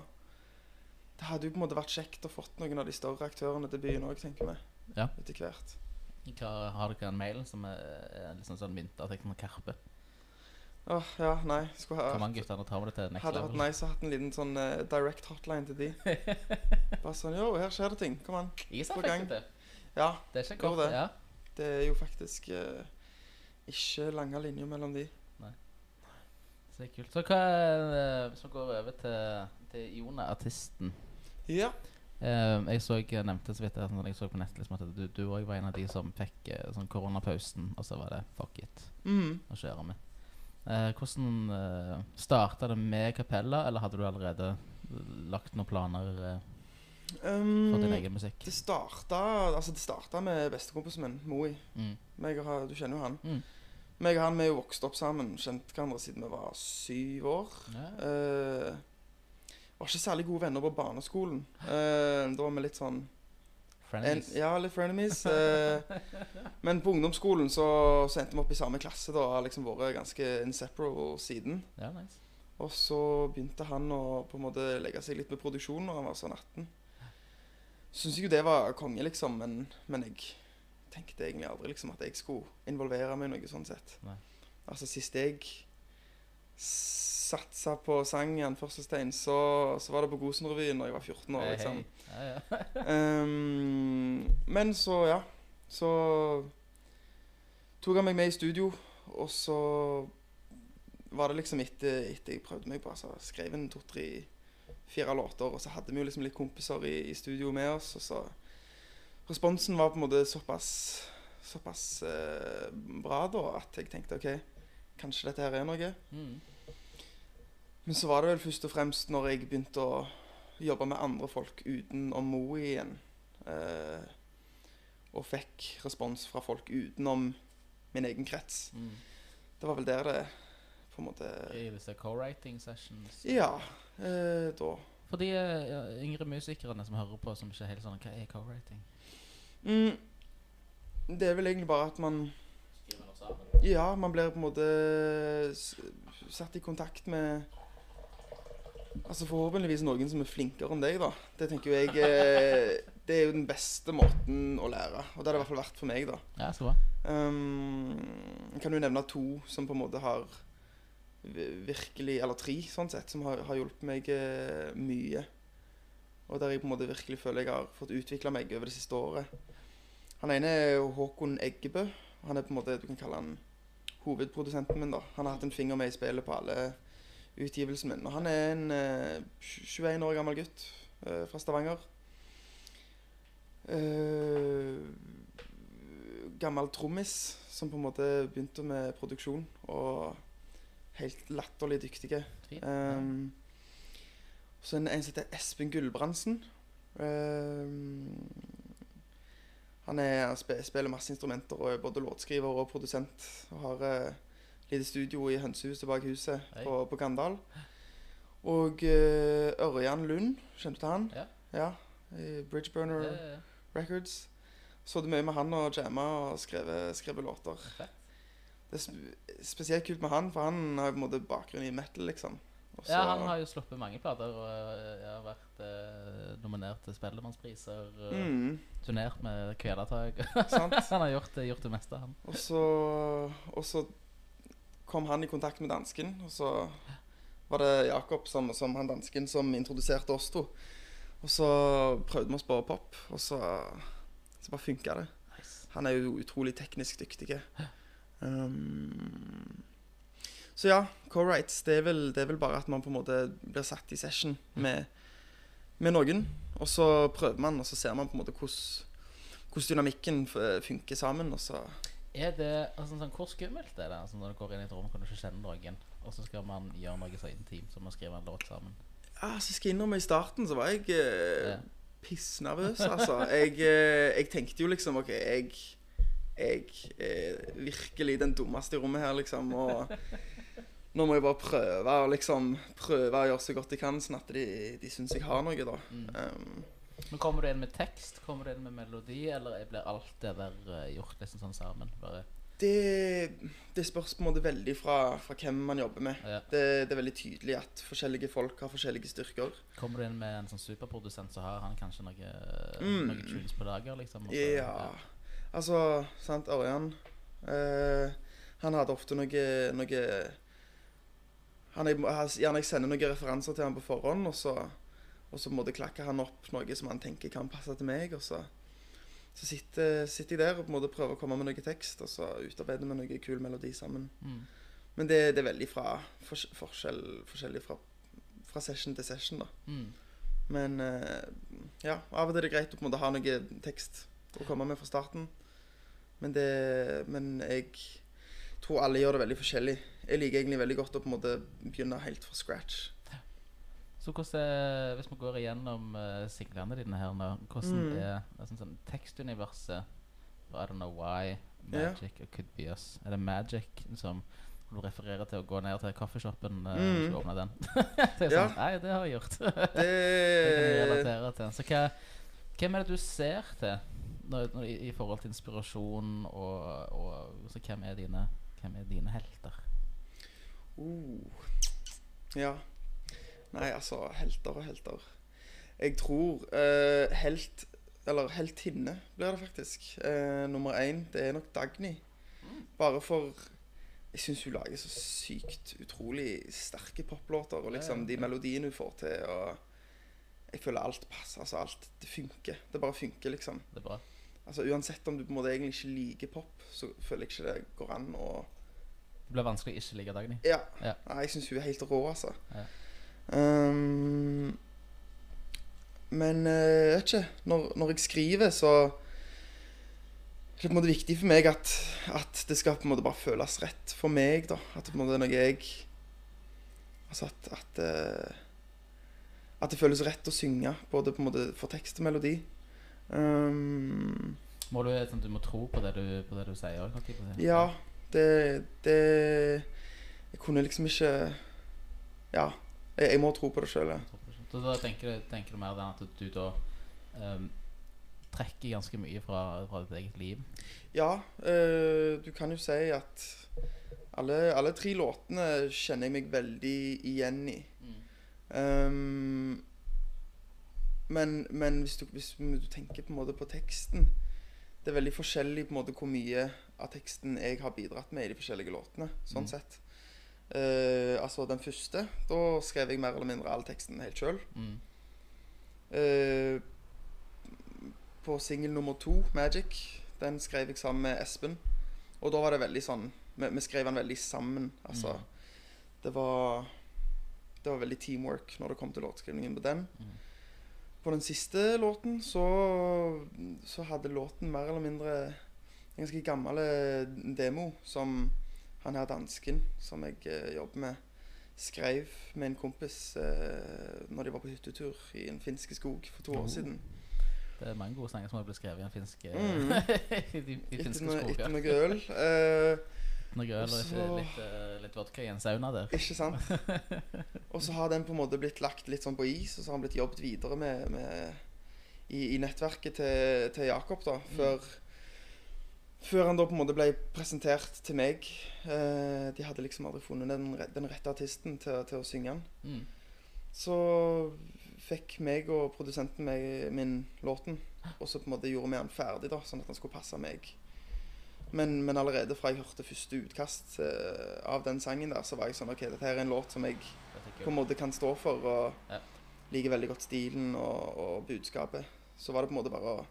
Det hadde jo på en måte vært kjekt å fått noen av de større aktørene til byen òg, tenker vi. Ja. Etter hvert. Hva, har dere en mail som er, er liksom sånn mynta med Karpe? Åh, ja, nei. Skulle ha Hvor mange gutter tar vi det til next Hadde vært level? nice å hatt en liten sånn eh, direct hotline til de. [laughs] Bare sånn Yo, her skjer det ting. Kom an. Jeg på gang. faktisk det. Ja, Det er ikke Går godt. det? Ja. det er jo faktisk eh, ikke lange linjer mellom de. Så det er kult. Så hva eh, Hvis vi går over til, til Jone, artisten. Ja. Eh, jeg så jeg nevnte så vidt at når jeg så på nett liksom, at du, du også var en av de som fikk eh, sånn koronapausen, og så var det fuck it. Mm. å kjøre med. Eh, hvordan uh, starta det med Capella, eller hadde du allerede lagt noen planer eh, for din Um, egen musikk? det starta Altså, det starta med bestekompisen min, Moi. Mm. Han- du kjenner jo han. Mm. Meg og han vi er jo vokst opp sammen. Kjent hverandre siden vi var syv år. Ja. Eh, var ikke særlig gode venner på barneskolen. Uh, da var vi litt sånn en, Frenemies? Ja, litt frenemies. Uh, [laughs] men på ungdomsskolen så, så endte vi opp i samme klasse. da Har liksom vært ganske inseparable siden. Ja, nice. Og så begynte han å på en måte legge seg litt med produksjon når han var sånn 18. Syns ikke det var konge, liksom, men, men jeg tenkte egentlig aldri liksom at jeg skulle involvere meg i noe sånn sett. Nei. Altså Sist jeg satsa på sang, i anførselstegn, så, så var det på Gosenrevyen da jeg var 14 år. liksom. liksom. hey. Ja, ja. um, [laughs] men så, ja. Så tok han meg med i studio, og så var det liksom etter, etter jeg prøvde meg på altså, Skrev en to-tre fire låter, og så hadde vi jo liksom litt kompiser i, i studio med oss, og så Responsen var på en måte såpass Såpass eh, bra da at jeg tenkte OK, kanskje dette her er noe. Mm. Men så var det vel først og fremst når jeg begynte å jobbe med andre folk utenom Mo igjen, eh, og fikk respons fra folk utenom min egen krets. Mm. Det var vel der det på en måte I disse co-writing sessions? Ja, eh, da. For de eh, ja, yngre musikerne som hører på, som ikke er helt sånn Hva er co-writing? Mm, det er vel egentlig bare at man Ja, man blir på en måte satt i kontakt med Altså forhåpentligvis noen som er flinkere enn deg, da. Det tenker jo jeg eh, Det er jo den beste måten å lære. Og det har det i hvert fall vært for meg, da. Ja, så bra. Um, kan du nevne to som på en måte har virkelig Eller tre, sånn sett, som har, har hjulpet meg eh, mye. Og der jeg på en måte virkelig føler jeg har fått utvikla meg over det siste året. Han ene er Håkon Eggebø. Han er på en måte, du kan kalle han hovedprodusenten min. da. Han har hatt en finger med i spillet på alle utgivelsene mine. Og han er en eh, 21 år gammel gutt eh, fra Stavanger. Eh, gammel trommis som på en måte begynte med produksjon. Og helt latterlig dyktige. Um, så en, en som heter Espen Gulbrandsen. Um, han er, spiller masse instrumenter og er både låtskriver og produsent. Og har uh, lite studio i hønsehuset bak huset Hei. på, på Gandal. [laughs] Og uh, Ørjan Lund, kjente du han? Ja. Ja, i Bridgeburner Ja, ja. Records. Så det mye med han og jamma og skrevet, skrevet låter. Fett. Det er sp spesielt kult med han, for han har jo på en måte bakgrunn i metal, liksom. Også, Ja, han har jo sluppet mange plater og jeg har vært eh, nominert til Spellemannspriser. Mm, Turnert med Kvelertak. [laughs] [laughs] han har gjort, gjort det meste, han. Og så, og så kom han i kontakt med dansken, og så var det Jakob som, som han dansken som introduserte oss to. Og så prøvde vi oss på pop, og så, så bare funka det. Nice. Han er jo utrolig teknisk dyktig. [gasps] Um, så ja, co-writes, det, det er vel bare at man på en måte blir satt i session med, med noen. Og så prøver man, og så ser man på en måte hvordan dynamikken funker sammen. Og så Er det, altså, sånn, Hvor skummelt er det altså, når du går inn i et rom kan du ikke kjenne noen, og så skal man gjøre noe så intimt som å skrive en låt sammen? Ja, så skal jeg innrømme I starten så var jeg eh, Ja. pissnervøs, altså. Jeg, eh, jeg tenkte jo liksom OK, jeg Jeg er virkelig den dummeste i rommet her, liksom. Og nå må jeg bare prøve liksom Prøve å gjøre så godt jeg kan, sånn at de, de syns jeg har noe, da. Mm. Um, Men Kommer du inn med tekst, kommer du inn med melodi, eller blir alt det der eh, gjort liksom sånn sammen? Bare, det, det spørs på en måte veldig fra, fra hvem man jobber med. ja. Det, det er veldig tydelig at forskjellige folk har forskjellige styrker. Kommer du inn med en sånn superprodusent, så har han kanskje noe, Mm. noe tunes på lager, liksom? Også, ja. Ja. Altså, sant, Ørjan eh, Han hadde ofte noe, noe han er, Gjerne jeg sender noen referanser til han på forhånd, og så, og så måtte klakke han opp noe som han tenker kan passe til meg. Og så, så sitter, sitter jeg der og på en måte prøver å komme med noe tekst, og så utarbeider vi noe kul melodi sammen. Mm. Men det, det er veldig fra, for, forskjell, forskjellig fra, fra session til session, da. Mm. Men eh, ja, av og til er det greit å på en måte ha noe tekst å komme med fra starten. Men det Men jeg tror alle gjør det veldig forskjellig. Jeg liker egentlig veldig godt å på en måte begynne helt fra scratch. Så hvordan Hvis vi går igjennom uh, singlene dine her nå, hvordan Mm. er det sånn, tekstuniverset I Don't Know Why, Ja. Magic it Could Be Us? Er det Magic som du refererer til å gå ned til kaffeshoppen uh, Mm. og åpne den? [laughs] det er Ja. sånn, Nei, det har jeg gjort. [laughs] det kan jeg Det relatere til. Så hva, hvem er det du ser til når, i, i forhold til inspirasjon, og, og så hvem, er dine, hvem er dine helter? uh, Ja. Nei, altså Helter og helter. Jeg tror uh, helt Eller heltinne blir det faktisk. Uh, nummer én, det er nok Dagny. Bare for Jeg syns hun lager så sykt utrolig sterke poplåter. Og liksom de melodiene hun får til. Og jeg føler alt passer. Altså alt Det funker. Det bare funker, liksom. Det er bra. Altså Uansett om du på en måte egentlig ikke liker pop, så føler jeg ikke det går an å Det blir vanskelig å ikke like Dagny. Ja. Ja. Nei, jeg syns hun er helt rå, altså. Ja. Um, men eh, jeg vet ikke. Når, når jeg skriver, så er det på en måte viktig for meg at, at det skal på en måte bare føles rett for meg. da At det på en måte er noe jeg Altså at At, eh, at det føles rett å synge, både på en måte for tekst og melodi. Um, Må du, sånn, du må tro på det du, på det du sier? si. Ja, det, det Jeg kunne liksom ikke Ja. Jeg, jeg må tro på det sjøl. Så da tenker tenker du mer den at du da um, trekker ganske mye fra, fra ditt eget liv? ja Uh, du kan jo si at alle, alle tre låtene kjenner jeg meg veldig igjen i. Mm. Ehm, men men hvis, du, hvis du tenker på en måte på teksten Det er veldig forskjellig på en måte hvor mye av teksten jeg har bidratt med i de forskjellige låtene. Sånn Mm. sett. Uh, altså den første, da skrev jeg mer eller mindre all teksten helt sjøl. Mm. Uh, på singel nummer to, 'Magic', den skrev jeg sammen med Espen. Og da var det veldig sånn Vi, vi skrev den veldig sammen. Altså Mm. Det var Det var veldig teamwork når det kom til låtskrivningen på den. Mm. På den siste låten så Så hadde låten mer eller mindre en ganske gammel eh, demo som han her dansken som jeg eh, jobber med, skrev med en kompis eh, når de var på hyttetur i en finske skog for to Oh. år siden. Det er mange gode sanger som har blitt skrevet i en finsk Mm. [laughs] i i, i finske skog, etter noe øl. Eh, Noe øl og litt, litt, eh, litt vodka i en sauna der. ikke sant? [laughs] Og så har den på en måte blitt lagt litt sånn på is, og så har han blitt jobbet videre med, med i, i nettverket til, til Jakob, da. Før, før han da på en måte ble presentert til meg. Eh, de hadde liksom aldri funnet den, re- den rette artisten til, til å synge den. Mm. Så fikk meg og produsenten meg min låten, og så på en måte gjorde vi den ferdig, da, sånn at den skulle passe meg. Men, men allerede fra jeg hørte første utkast eh, av den sangen der, så var jeg sånn OK, dette her er en låt som jeg på en måte kan stå for, og Ja. liker veldig godt stilen og, og budskapet. Så var det på en måte bare å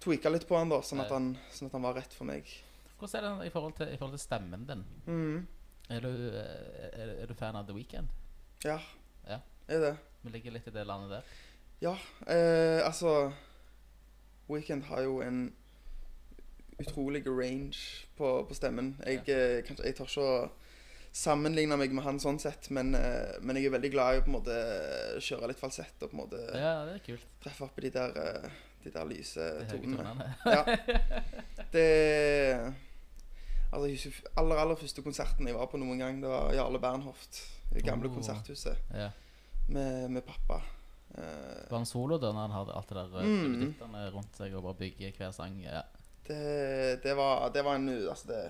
tweake litt på han da, sånn at han, sånn at han var rett for meg. Hvordan er det i forhold til, i forhold til stemmen din? Mm. Er du, eh, er, er du fan av The Weeknd? Ja. Ja. Er det. Vi ligger litt i det landet der. Ja, eh, altså Weekend har jo en utrolig range på, på stemmen. Jeg, ja. kanskje, jeg tør ikke å sammenligne meg med han sånn sett, men, eh, men jeg er veldig glad i å på en måte kjøre litt falsett og på en måte Ja, det treffe opp i de der, eh, de der lyse tonene. Ja. [laughs] Det Altså, aller, aller første konserten jeg var på noen gang, det var Jarle Bernhoft. Det gamle Oh. konserthuset Ja. med, med pappa. Eh, Var han solo da når han hadde alt det der mm. rundt seg og bare bygge hver sang? Ja. Det, det, var, det var en altså det,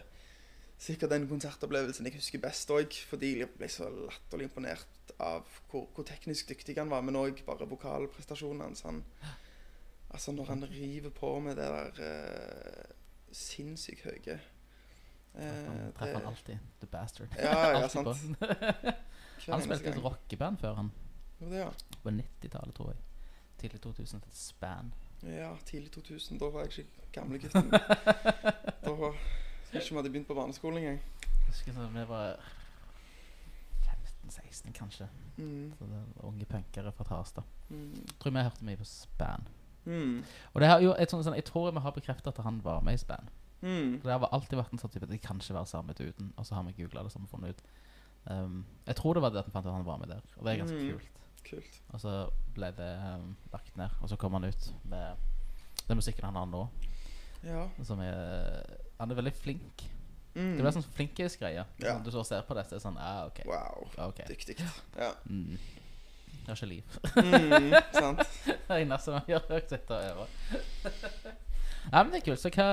Sikkert den konsertopplevelsen jeg husker best òg, fordi jeg ble så latterlig imponert av hvor, hvor teknisk dyktig han var, men òg bare vokalprestasjonene hans. Han, altså når han river på med det der uh, sinnssykt høye eh, treffer han alltid. The bastard. Ja, ja, [laughs] sant. [laughs] Han spilte et rockeband før han. Det, ja. På 90-tallet, tror jeg. Tidlig 2000 til Span. Ja, tidlig 2000. Da var jeg ikke gamlegutten. [laughs] da var jeg ikke vi hadde begynt på barneskolen engang. Jeg husker da vi var 15-16, kanskje. Mm. Så det var unge punkere fra Tarstad. Mm. Tror vi hørte mye på Span. Mm. Og det har jo et sånt, sånn, Jeg tror vi har bekreftet at han var med i Span. Mm. Det har alltid vært en sånn type Det kan ikke være samme uten. Og så har vi googla det, så har vi funnet ut. Um, jeg tror det var det at vi fant ut at han var med der. Og det er ganske Mm. kult. Kult. Og så ble det um, lagt ned. Og så kom han ut med den musikken han har nå. Ja. Som er Han er veldig flink. Mm. Det blir sånn flinkis-greie. Ja. Sånn, du så ser på det, så er sånn ah, OK. Wow. Okay. Dyktig. Ja. Mm. Jeg har ikke liv. Mm, sant. [laughs] Det eneste man gjør, er å sitte og øve. [laughs] Ja, men det er kult. Så hva,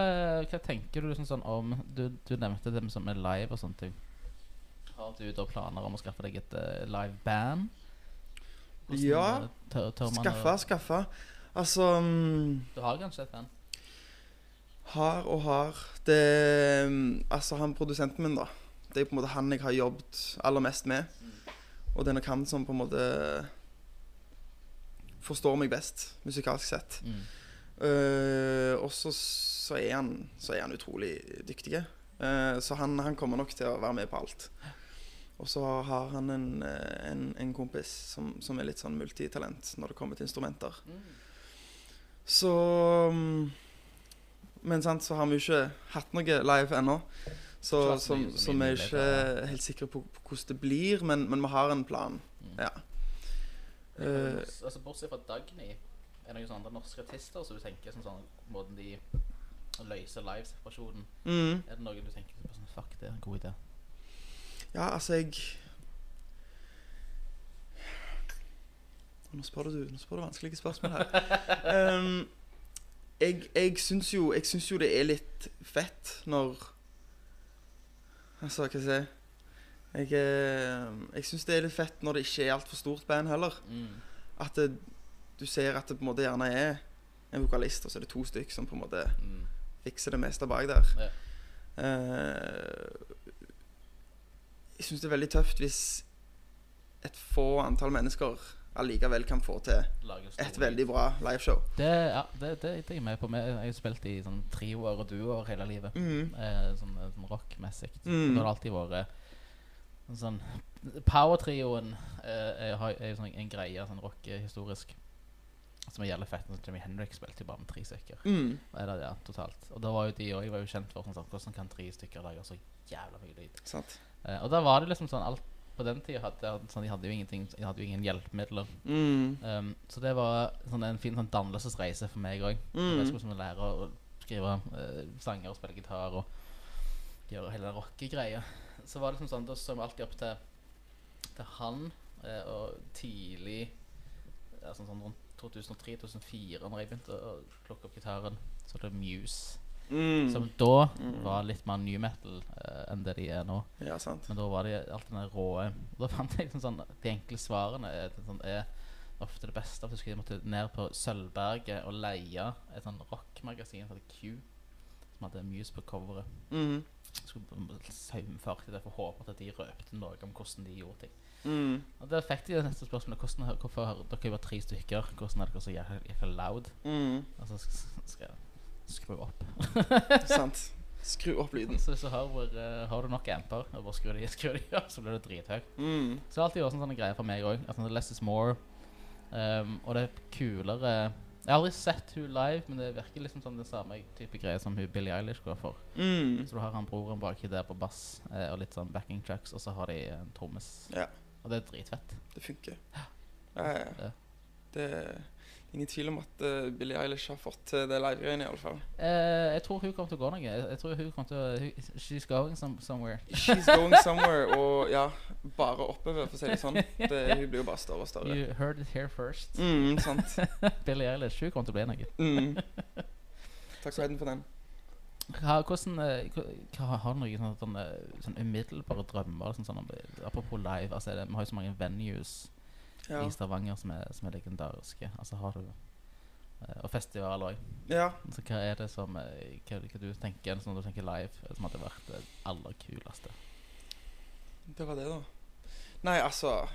hva tenker du liksom sånn om Du, du nevnte det med, sånn med live og sånne ting. Har du da planer om å skaffe deg et uh, live band? Ja. Tør, tør man å- Skaffa, skaffa. Altså mm, Du har kanskje et band? Har og har. Det mm, Altså, han produsenten min, da. Det er på en måte han jeg har jobbet aller mest med. Og det er nok han som på en måte forstår meg best, musikalsk sett. Mm. Uh, og så, så, er han, så er han utrolig dyktig. Uh, så han, han kommer nok til å være med på alt. Og så har han en, eh, en, en kompis som, som er litt sånn multitalent når det kommer til instrumenter. Så mm, Men sant, så har vi jo ikke hatt noe live ennå. Så, så vi er ikke helt sikre på, på hvordan det blir, men, men vi har en plan. Mm. Ja. Eh. altså Bortsett fra Dagny, er det noen sånne andre norske artister som du tenker sånn, sånn måten de løser livesituasjonen Mm. Er det noe du tenker på sånn Fuck, det er en god idé. Ja, altså jeg Nå spør du Nå spør du vanskelige spørsmål her. um, jeg jeg syns jo, jeg syns jo det er litt fett når Altså, hva skal jeg si Jeg, eh, jeg syns det er litt fett når det ikke er altfor stort band heller. Mm. At det, du ser at det på en måte gjerne er en vokalist, og så er det to stykk som på en måte Mm. fikser det meste bak der. Ja. Eh, jeg syns det er veldig tøft hvis et få antall mennesker allikevel kan få til et veldig bra liveshow. Det, ja, det, det, det er jeg med på. Jeg har jo spilt i sånn trioer og duoer hele livet. Mm. Eh, sånn, eh, sånn rockmessig. Mm. Det har alltid vært sånn Power-trioen eh, er, er jo sånn en greie, sånn rockehistorisk, som er jævlig fett. Sånn Jimmy Henrik spilte jo bare med tre stykker. Mm. Eller, ja, totalt. Og da var jo de og jeg var jo kjent for sånn, sånn, hvordan kan tre stykker lage så jævla mye lyd. Sant. Eh, og da var det liksom sånn alt På den tida hadde sånn, de hadde jo ingenting De hadde jo ingen hjelpemidler. Mm. Um, så det var sånn, en fin sånn dannelsesreise for meg òg. Mm. Jeg skulle sånn, lære å skrive uh, sanger og spille gitar og gjøre hele den rockegreia. Så var det liksom sånn, da så vi alltid opp til, til han, uh, og tidlig ja, sånn, sånn rundt 2003-2004, når jeg begynte å plukke opp gitaren, så var det Muse. Mm. Som da Mm. var litt mer new metal uh, enn det de er nå. Ja, sant. Men da var det alt den rå råe Og da fant jeg liksom sånn De enkle svarene er, sånn, er ofte det beste. At jeg husker jeg måtte ned på Sølvberget og leie et sånn rockmagasin som Q. Som hadde Muse på coveret. Mm. Skulle saumfart i det for å håpe at de røpte noe om hvordan de gjorde ting. Mm. Og Der fikk de det neste spørsmålet hvordan, Hvorfor har dere var tre stykker? Hvordan er dere så jævla loud? Mm. Og så sk- skal jeg skru opp. [laughs] Sant. Skru opp lyden. Så du har, eh, har du nok amper, og bare skru de, [laughs] skru de opp, så blir det drithøyt. Mm. Så det har alltid vært en sånn greie for meg òg. Sånn less is more. Um, og det er kulere Jeg har aldri sett hun live, men det virker liksom som den samme type greie som hun Billie Eilish går for. Mm. Så du har han broren baki der på bass eh, og litt sånn backing tracks, og så har de en trommis. Ja. Og det er dritfett. Det funker. Ja, ja. Ja. Det er ingen tvil om at uh, Billie Eilish har fått til det live-greiene, iallfall. Eh, jeg tror hun kommer til å gå noe. Jeg, jeg tror hun kommer til å She's going some, somewhere. She's going [laughs] somewhere, og ja, bare oppover, for å si det sånn. Det, [laughs] hun blir jo bare større og større. You heard it here first. Mm, sant. [laughs] Billie Eilish, hun kommer til å bli noe. Mm. Takk for heiden for den. Hva, hvordan, eh, hva, har du noen sånne, sånne, sånne umiddelbare drømmer? Sånn, sånn, apropos live, altså, det, vi har jo så mange venues Ja. i Stavanger som er, som er legendariske. Altså har du eh, Og festival òg. ja. Så hva er det som eh, Hva, hva du tenker sånn når du tenker live, som hadde vært det aller kuleste? Det var det, da. Nei, altså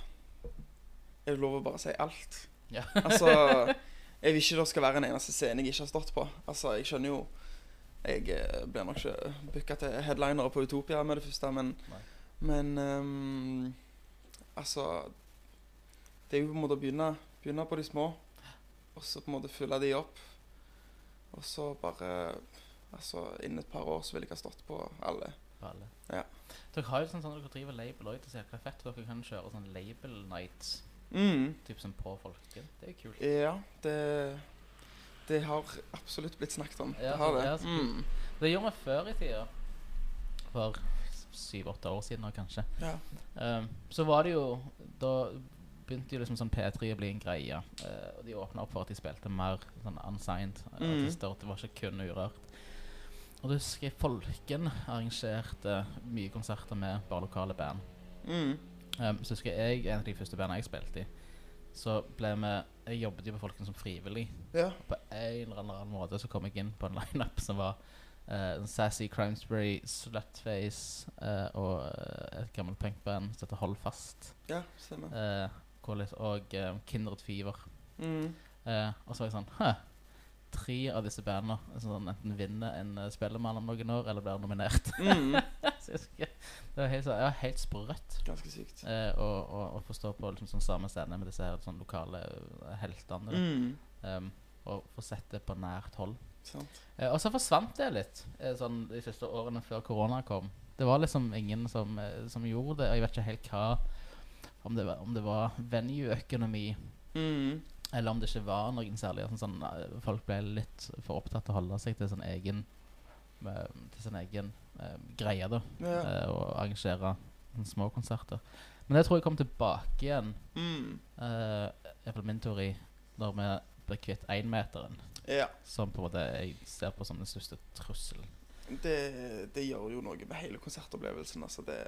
Jeg lover lov å bare si alt. Ja. Altså [laughs] Jeg vil ikke det skal være en eneste scene jeg ikke har stått på. Altså, jeg skjønner jo Jeg eh, blir nok ikke booka til headlinere på Utopia med det første, men Nei. Men um, Altså Det er jo på en måte å begynne, begynne på de små, og så på en måte fylle de opp. Og så bare Altså, innen et par år så vil jeg ha stått på alle. På alle. Ja. Dere har jo sånn sånn dere driver label òg, så hva fett dere kan kjøre sånn label nights, Mm. typ som på folket. Det er kult. Ja, det Det har absolutt blitt snakket om. Ja, det har det. ja, mm. Det gjorde vi før i tida. For syv-åtte år siden nå, kanskje. ja. Um, så var det jo Da begynte jo liksom sånn P3 å bli en greie. Uh, og de åpna opp for at de spilte mer sånn unsigned eh, Mm. artister. Det var ikke kun urørt. Og da husker jeg Folken arrangerte mye konserter med bare lokale band. Mm. Um, så husker jeg en av de første bandene jeg spilte i. Så ble vi Jeg jobbet jo på Folken som frivillig. ja. På en eller annen måte så kom jeg inn på en [laughs] lineup som var Uh, Sassy Crimesbury, Slutface uh, og et gammelt punkband som heter Hold Fast. Ja, stemmer. Eh, hvor og eh, Kindred Fever. Mm. Eh, og så var jeg sånn Hæ? Tre av disse bandene sånn, enten vinner en uh, Spellemann om noen år, eller blir nominert. Mm. [laughs] det var helt, ja, helt sprøtt Ganske sykt. eh, å, å, å forstå på liksom, sånn samme scene med disse her, sånn, lokale eh, heltene. da. Um, og få sett det på nært hold. Eh, og så forsvant det litt eh, sånn de siste årene før korona kom. Det var liksom ingen som, eh, som gjorde det. Og jeg vet ikke helt hva Om det var, om det var venue-økonomi, Mm. eller om det ikke var noen særlig. Sånn, sånn, eh, folk ble litt for opptatt av å holde seg til sin egen eh, Til sin egen eh, greie, da. Ja. eh, og arrangere små konserter. Men det tror jeg kom tilbake igjen. Mm. Uh, Iallfall min teori, når vi ble kvitt énmeteren Ja. som på en måte jeg ser på som den største trusselen. det, det gjør jo noe med hele konsertopplevelsen. Altså det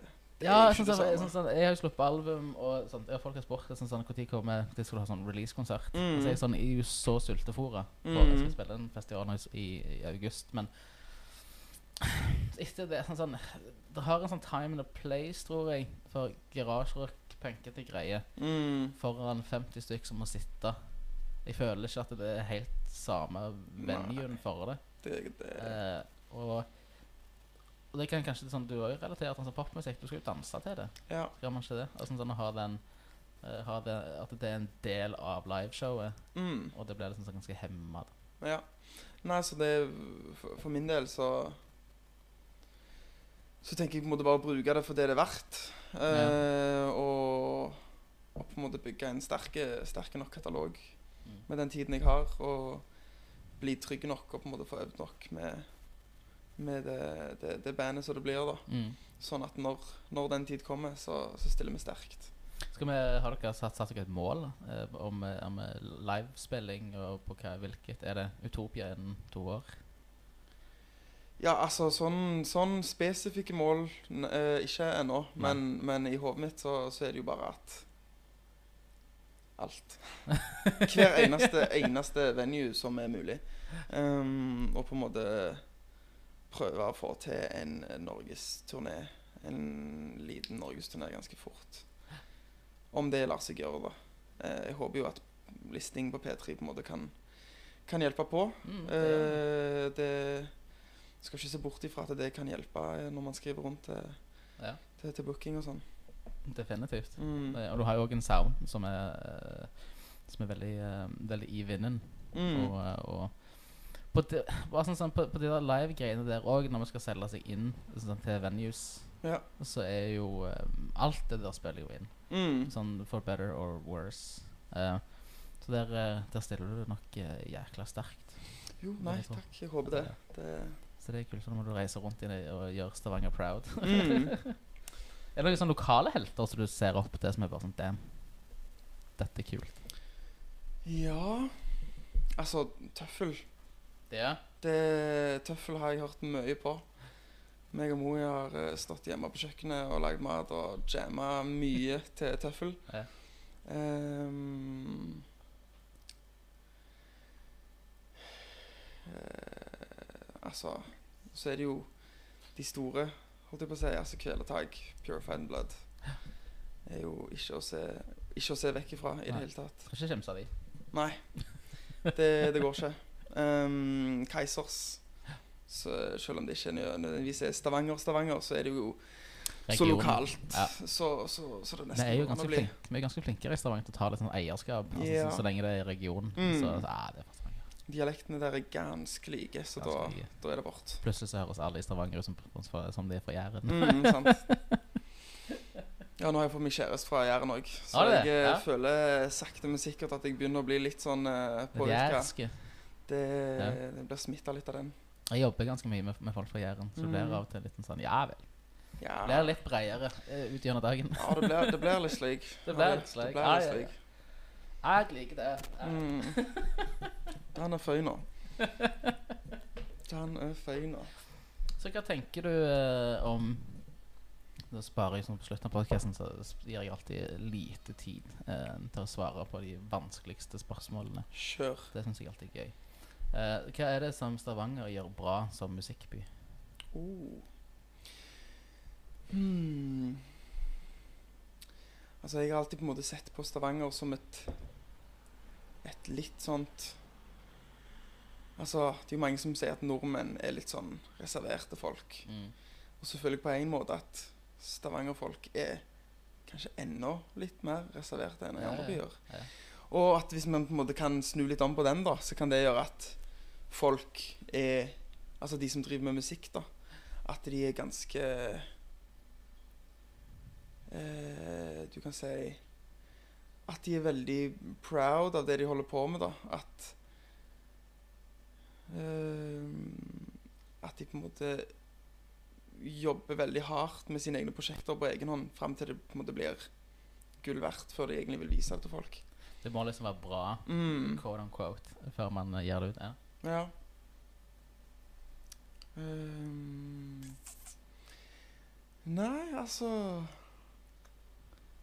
Ja, sånn, sånn, sånn, sånn, jeg har jo sluppet album, og sånn, ja, folk har spurt sånn, sånn, når kommer de skal du ha sånn release-konsert. Mm. Altså, jeg, er sånn, jeg er jo så sultefòra. Mm. Jeg skal spille en festival nå i, i august, men etter det sånn, sånn, Det har en sånn time and a place, tror jeg, for garasjerock, punkete greier, Mm. foran 50 stykk som må sitte. Jeg føler ikke at det er helt samme venuen for det. Det, det, Eh, og, og det kan kanskje sånn, Du jo relatert til sånn popmusikk. Du skal jo danse til det. ja. Skal man ikke det? Altså sånn å ha den uh, ha det, At det er en del av liveshowet, Mm. og det blir liksom sånn ganske hemma. Ja. Nei, så det For, for min del så Så tenker jeg på en måte bare å bruke det for det det er verdt. Eh, og, og på en måte bygge en sterke nok katalog Mm. med den tiden jeg har. Og bli trygg nok og på en måte få øvd nok med, med det, det, det bandet som det blir. da Mm. Sånn at når, når den tid kommer, så, så stiller vi sterkt. Skal vi, Har dere satt, satt dere et mål eh, om, eh, om eh, livespilling, og på hva, hvilket? Er det Utopia innen to år? Ja, altså sånn, sånn spesifikke mål eh, ikke ennå. Men, men i hodet mitt så, så er det jo bare at alt. [laughs] Hver eneste, eneste venue som er mulig. Um, og på en måte prøve å få til en norgesturné. En liten norgesturné ganske fort. Om det lar seg gjøre, da. Eh, jeg håper jo at listing på P3 på en måte kan, kan hjelpe på. Mm, det gjør det. Eh, skal ikke se bort ifra at det kan hjelpe eh, når man skriver rundt til, Ja, til, til booking og sånn. definitivt. Mm. Eh, Og du har jo òg en sound som er, eh, som er veldig, eh, veldig i vinden. Mm. Og, eh, og på, de, sånn, sånn, på, på de der live-greiene der òg, når vi skal selge seg inn sånn, til venues, Ja. så er jo eh, Alt det der spiller jo inn. Mm. Sånn for better or worse. Uh, så der, eh, der stiller du nok uh, jækla sterkt. Jo, nei er takk. Jeg håper det. det Så det er kult. Så da må du reise rundt i det og gjøre Stavanger proud. mm. [laughs] er det noen lokale helter som du ser opp til, som er bare sånn Damn, dette er kult. Ja Altså, tøffel. Er Det, tøffel har jeg hørt mye på. Meg og Moi har eh, stått hjemme på kjøkkenet og lagd mat og jamma mye [laughs] til tøffel. Ja. Ehm, eh, altså Så er det jo de store, holdt jeg på å si. Altså Kvelertak, Purified and Blood. Er jo ikke å se, ikke å se vekk ifra i det hele tatt. Skal ikke kimse av de. Nei. Det, det går ikke. Um, Keisers så Selv om det ikke nø- nødvendigvis er Stavanger-Stavanger, så er det jo så lokalt. Ja. Så, så, så det Vi nesten er jo ganske, flink, vi er ganske flinkere i Stavanger til å ta litt sånn eierskap. Altså, Ja. så, så lenge det er region. Mm. Så, ja, det er Dialektene der er ganske like, så Ganske da, like. da er det vårt. Plutselig så høres alle i Stavanger ut som, som, de er fra Jæren. Mm, [laughs] sant. Ja, nå har jeg fått meg kjæreste fra Jæren òg, så Har jeg eh, Ja. føler sakte, men sikkert at jeg begynner å bli litt sånn uh, påvirka. Det, Ja. det blir smitta litt av den. Jeg jobber ganske mye med, med folk fra Jæren, så det blir Mm. av og til litt sånn Ja vel. Ja, Det blir litt bredere uh, ut gjennom dagen. ja det, blir, det blir litt slik. [laughs] Det blir litt slik. Ja, litt ja. Jeg liker det. Ja. Mm. Er føyna. Den er føyna. Så hva tenker du uh, om Da sparer jeg sånn på slutten av podkasten, så gir jeg alltid lite tid uh, til å svare på de vanskeligste spørsmålene. Kjør. Det syns jeg alltid er gøy. Eh, hva er det som Stavanger gjør bra som musikkby? Oh. Hmm. Altså, jeg har alltid på en måte sett på Stavanger som et Et litt sånt Altså, det er jo mange som sier at nordmenn er litt sånn reserverte folk. Og selvfølgelig på en måte at Stavanger-folk er kanskje enda litt mer reserverte enn i Ja, andre ja, byer. ja. Og at hvis man på en måte kan snu litt om på den, da, så kan det gjøre at folk er Altså de som driver med musikk, da. At de er ganske eh, Du kan si At de er veldig proud av det de holder på med, da. At eh, At de på en måte jobber veldig hardt med sine egne prosjekter på egen hånd fram til det på en måte blir gull verdt, før de egentlig vil vise det til folk. Det må liksom være bra, Mm. quote on quote, før man eh, gir det ut. Ja. Ja. Ehm, altså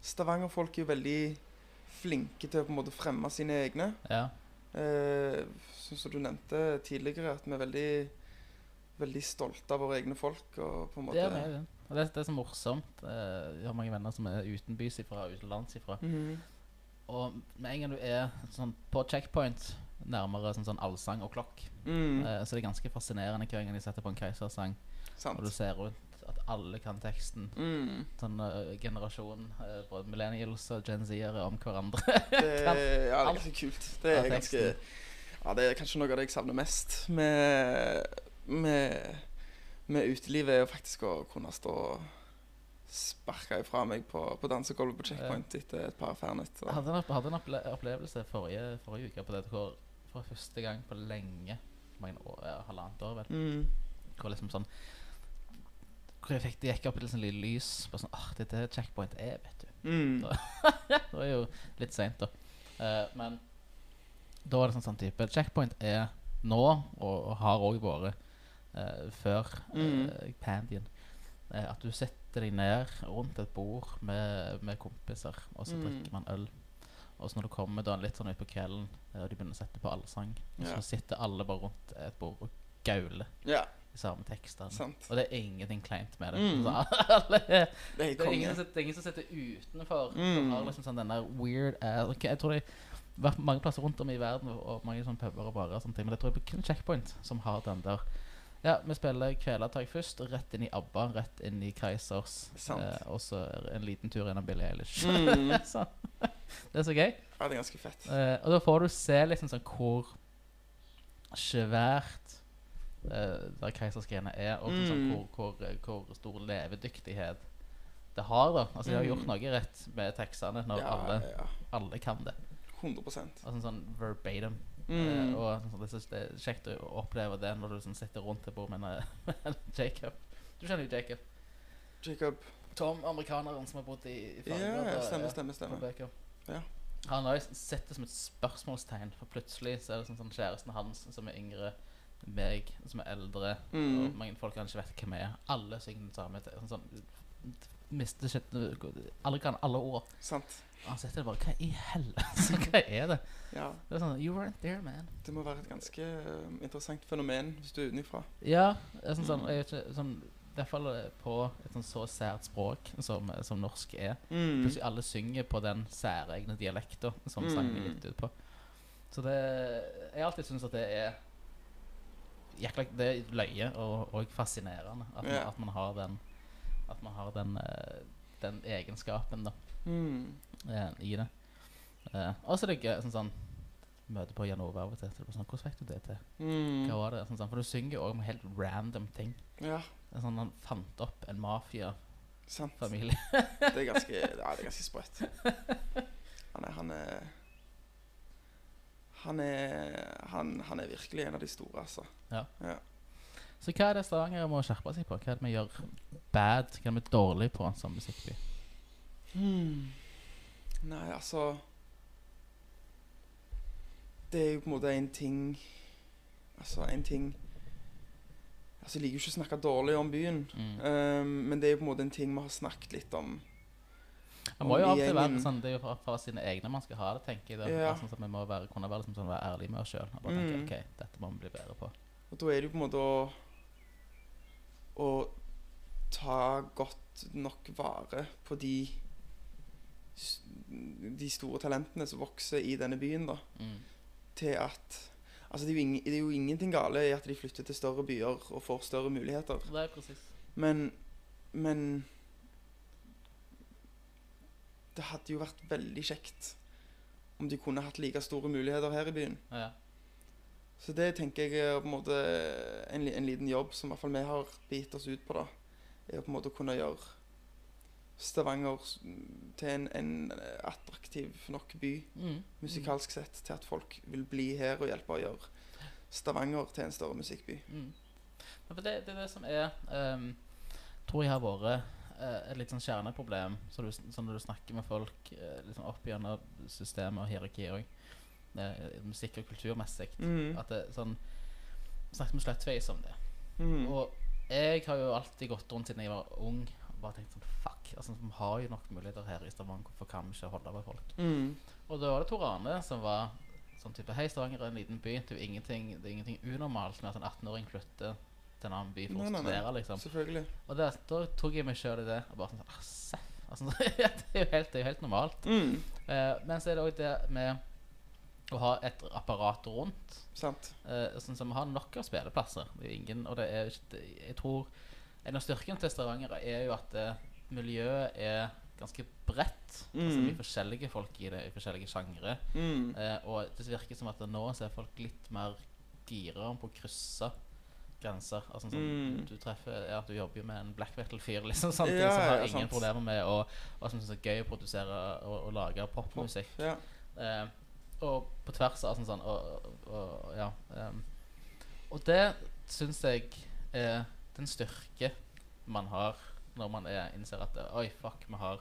Stavanger-folk er jo veldig flinke til å på en måte fremme sine egne. Ja. Eh, som du nevnte tidligere, at vi er veldig Veldig stolte av våre egne folk. Og på en måte Det er vi, det. Og det, det er så morsomt. Vi Jeg har mange venner som er utenbys ifra, utenlands ifra. Mhm. Og med en gang du er sånn på checkpoint, nærmere sånn, sånn allsang og klokk, Mm, eh, så det er ganske fascinerende hver gang de setter på en Keisersang, sant. og du ser rundt at alle kan teksten. Mm, Sånn uh, generasjon, uh, både millennials og Gen Z-ere om hverandre. det, [laughs] ja, det er ganske kult. Det er ganske Ja, det er kanskje noe av det jeg savner mest med, med, med utelivet, er jo faktisk å kunne stå og sparke ifra meg på, på dansegulvet på checkpoint etter et par Fernet. Jeg hadde en, hadde en opple opplevelse forrige, forrige uke på det hvor for første gang på lenge, mange år, halvannet år vel, Mm, hvor liksom sånn hvor jeg fikk, det gikk opp et sånn lite lys. Bare sånn, ah, det er det checkpoint er, vet du. mm, [laughs] Det var jo litt seint, da. Uh, men da var det sånn, sånn type Checkpoint er nå, og, og har òg vært uh, før Mm. uh, pandien, at du setter deg ned rundt et bord med, med kompiser, og så Mm. drikker man øl. Og så når du kommer da litt sånn utpå kvelden, eh, og de begynner å sette på allsang, og Ja. så sitter alle bare rundt et bord og gauler ja, I samme tekstene. sant. Og det er ingenting kleint med det. Mm. Så [laughs] alle Det er det er, ingen det er ingen som sitter utenfor. Mm. Har liksom sånn den der weird ass Jeg tror det vært mange plasser rundt om i verden, og mange sånne puber og barer og sånne ting, men jeg tror det er kun Checkpoint som har den der Ja, vi spiller Kvelertak først, rett inn i ABBA, rett inn i Kreisers, Sant. eh, og så en liten tur gjennom Billie Eilish. Mm. [laughs] så, det er så gøy. Ja, det er ganske fett. Eh, og da får du se liksom sånn hvor svært uh, der keisersgreiene er, og sånn, Mm. hvor, hvor, eh, hvor stor levedyktighet det har. da Altså De har Mm. gjort noe rett med tekstene når Ja, alle, ja, alle kan det. 100 Altså sånn verbatim. mm. Eh, og sånn, det, det er kjekt å oppleve det når du sånn, sitter rundt et bord [laughs] med en, Jacob. Du kjenner jo Jacob. Jacob Tom, amerikaneren som har bodd i, i Ja, Fargo, stemmer, ja, stemmer. stemmer. Ja. Han har jo sett det som et spørsmålstegn, for plutselig så er det sånn, sånn kjæresten hans som er yngre, meg som er eldre, Mm. og mange folk kanskje vet hvem jeg er. Alle synger den samme sånn, sånn, mister shit, Alle kan alle ord. Sant. Og han sitter bare Hva i helvete? [laughs] Hva er det? Ja. Det er sånn You weren't there, man. Det må være et ganske eh, interessant fenomen hvis du er utenfra. Ja, det er sånn, sånn, jeg vet ikke, sånn I faller på et sånn så sært språk som, som norsk er. Mm. Plutselig alle synger på den særegne dialekten som sangen er Mm. gitt ut på. Så det Jeg alltid syns at det er jækla Det er løye og, og fascinerende at, man, at man har den At man har den, eh, den egenskapen da Mm. eh, i det. Eh, og så er det gøy sånn sånn Møte på Janova av og til. Så det sånn, Hvordan fikk du det til? Mm. Hva var det? Sånn, sånn, for du synger jo òg om helt random ting. Ja, Det er sånn Han fant opp en mafiafamilie. Det er ganske, ja, det er ganske sprøtt. Han er, han er han er, han, han er virkelig en av de store, altså. Så hva er det Stavanger må skjerpe seg på? Hva er det vi gjør bad? Hva er det vi er dårlig på som musikkby? Hmm. Nei, altså Det er jo på en måte en ting Altså, en ting Altså, Jeg liker jo ikke å snakke dårlig om byen, Mm. um, men det er jo på en måte en ting vi har snakket litt om. Det må jo alltid være sånn Det er jo fra, fra sine egne man skal ha det, tenker jeg. Ja. Altså, sånn at vi må være, kunne være, liksom, sånn, være ærlige med oss sjøl. Og bare tenke Mm. OK, dette må vi bli bedre på. Og da er det jo på en måte å Å ta godt nok vare på de De store talentene som vokser i denne byen, da. Mm. Til at Altså, det er, ingen, det er jo ingenting gale i at de flytter til større byer og får større muligheter. Det er precis. Men Men Det hadde jo vært veldig kjekt om de kunne hatt like store muligheter her i byen. Ja. Så det tenker jeg er på en måte en, en liten jobb som i hvert fall vi har begitt oss ut på. da Er på en måte å kunne gjøre Stavanger til en, en attraktiv nok by Mm. musikalsk sett til at folk vil bli her og hjelpe å gjøre Stavanger til en større musikkby. Mm. Det, det er det som er um, Tror jeg har vært eh, et litt sånn kjerneproblem så du, så når du snakker med folk uh, liksom opp gjennom systemet og hierarkiet òg. musikk- og kulturmessig. Mm. At det sånn Snakket med Slettveis om det. Mm. Og jeg har jo alltid gått rundt siden jeg var ung bare tenkte sånn Fuck, altså vi har jo nok muligheter her i Stavanger. Hvorfor kan vi ikke holde med folk? Mm. Og da var det Tor Arne som var sånn type Hei, Stavanger er en liten by. Det er ingenting, det er ingenting unormalt med at en 18-åring flytter til en annen by for Nei, å nei, nei. liksom. Selvfølgelig. Og der, da tok jeg meg sjøl i det og bare sånn ah. Altså, [laughs] det, er jo helt, det er jo helt normalt. Mm. Eh, men så er det òg det med å ha et apparat rundt. Sant. Eh, sånn som vi har nok av spilleplasser. Det er ingen, og det er ikke Jeg tror en av styrkene til Stavanger er jo at eh, miljøet er ganske bredt. Altså Mm. mye forskjellige folk i det, i forskjellige sjangre. Mm. Eh, og det virker som at nå så er folk litt mer gira på å krysse grenser. Altså sånn, Mm. Du treffer Ja, du jobber jo med en black metal-fyr, liksom. sånn, Ja, som har ja, ingen sant. problemer med å Og som syns det er gøy å produsere og, og lage popmusikk. Ja. Eh, og på tvers av sånn sånn og, og, og ja Um, Og det syns jeg er den styrke man har når man er, innser at Oi, fuck, vi har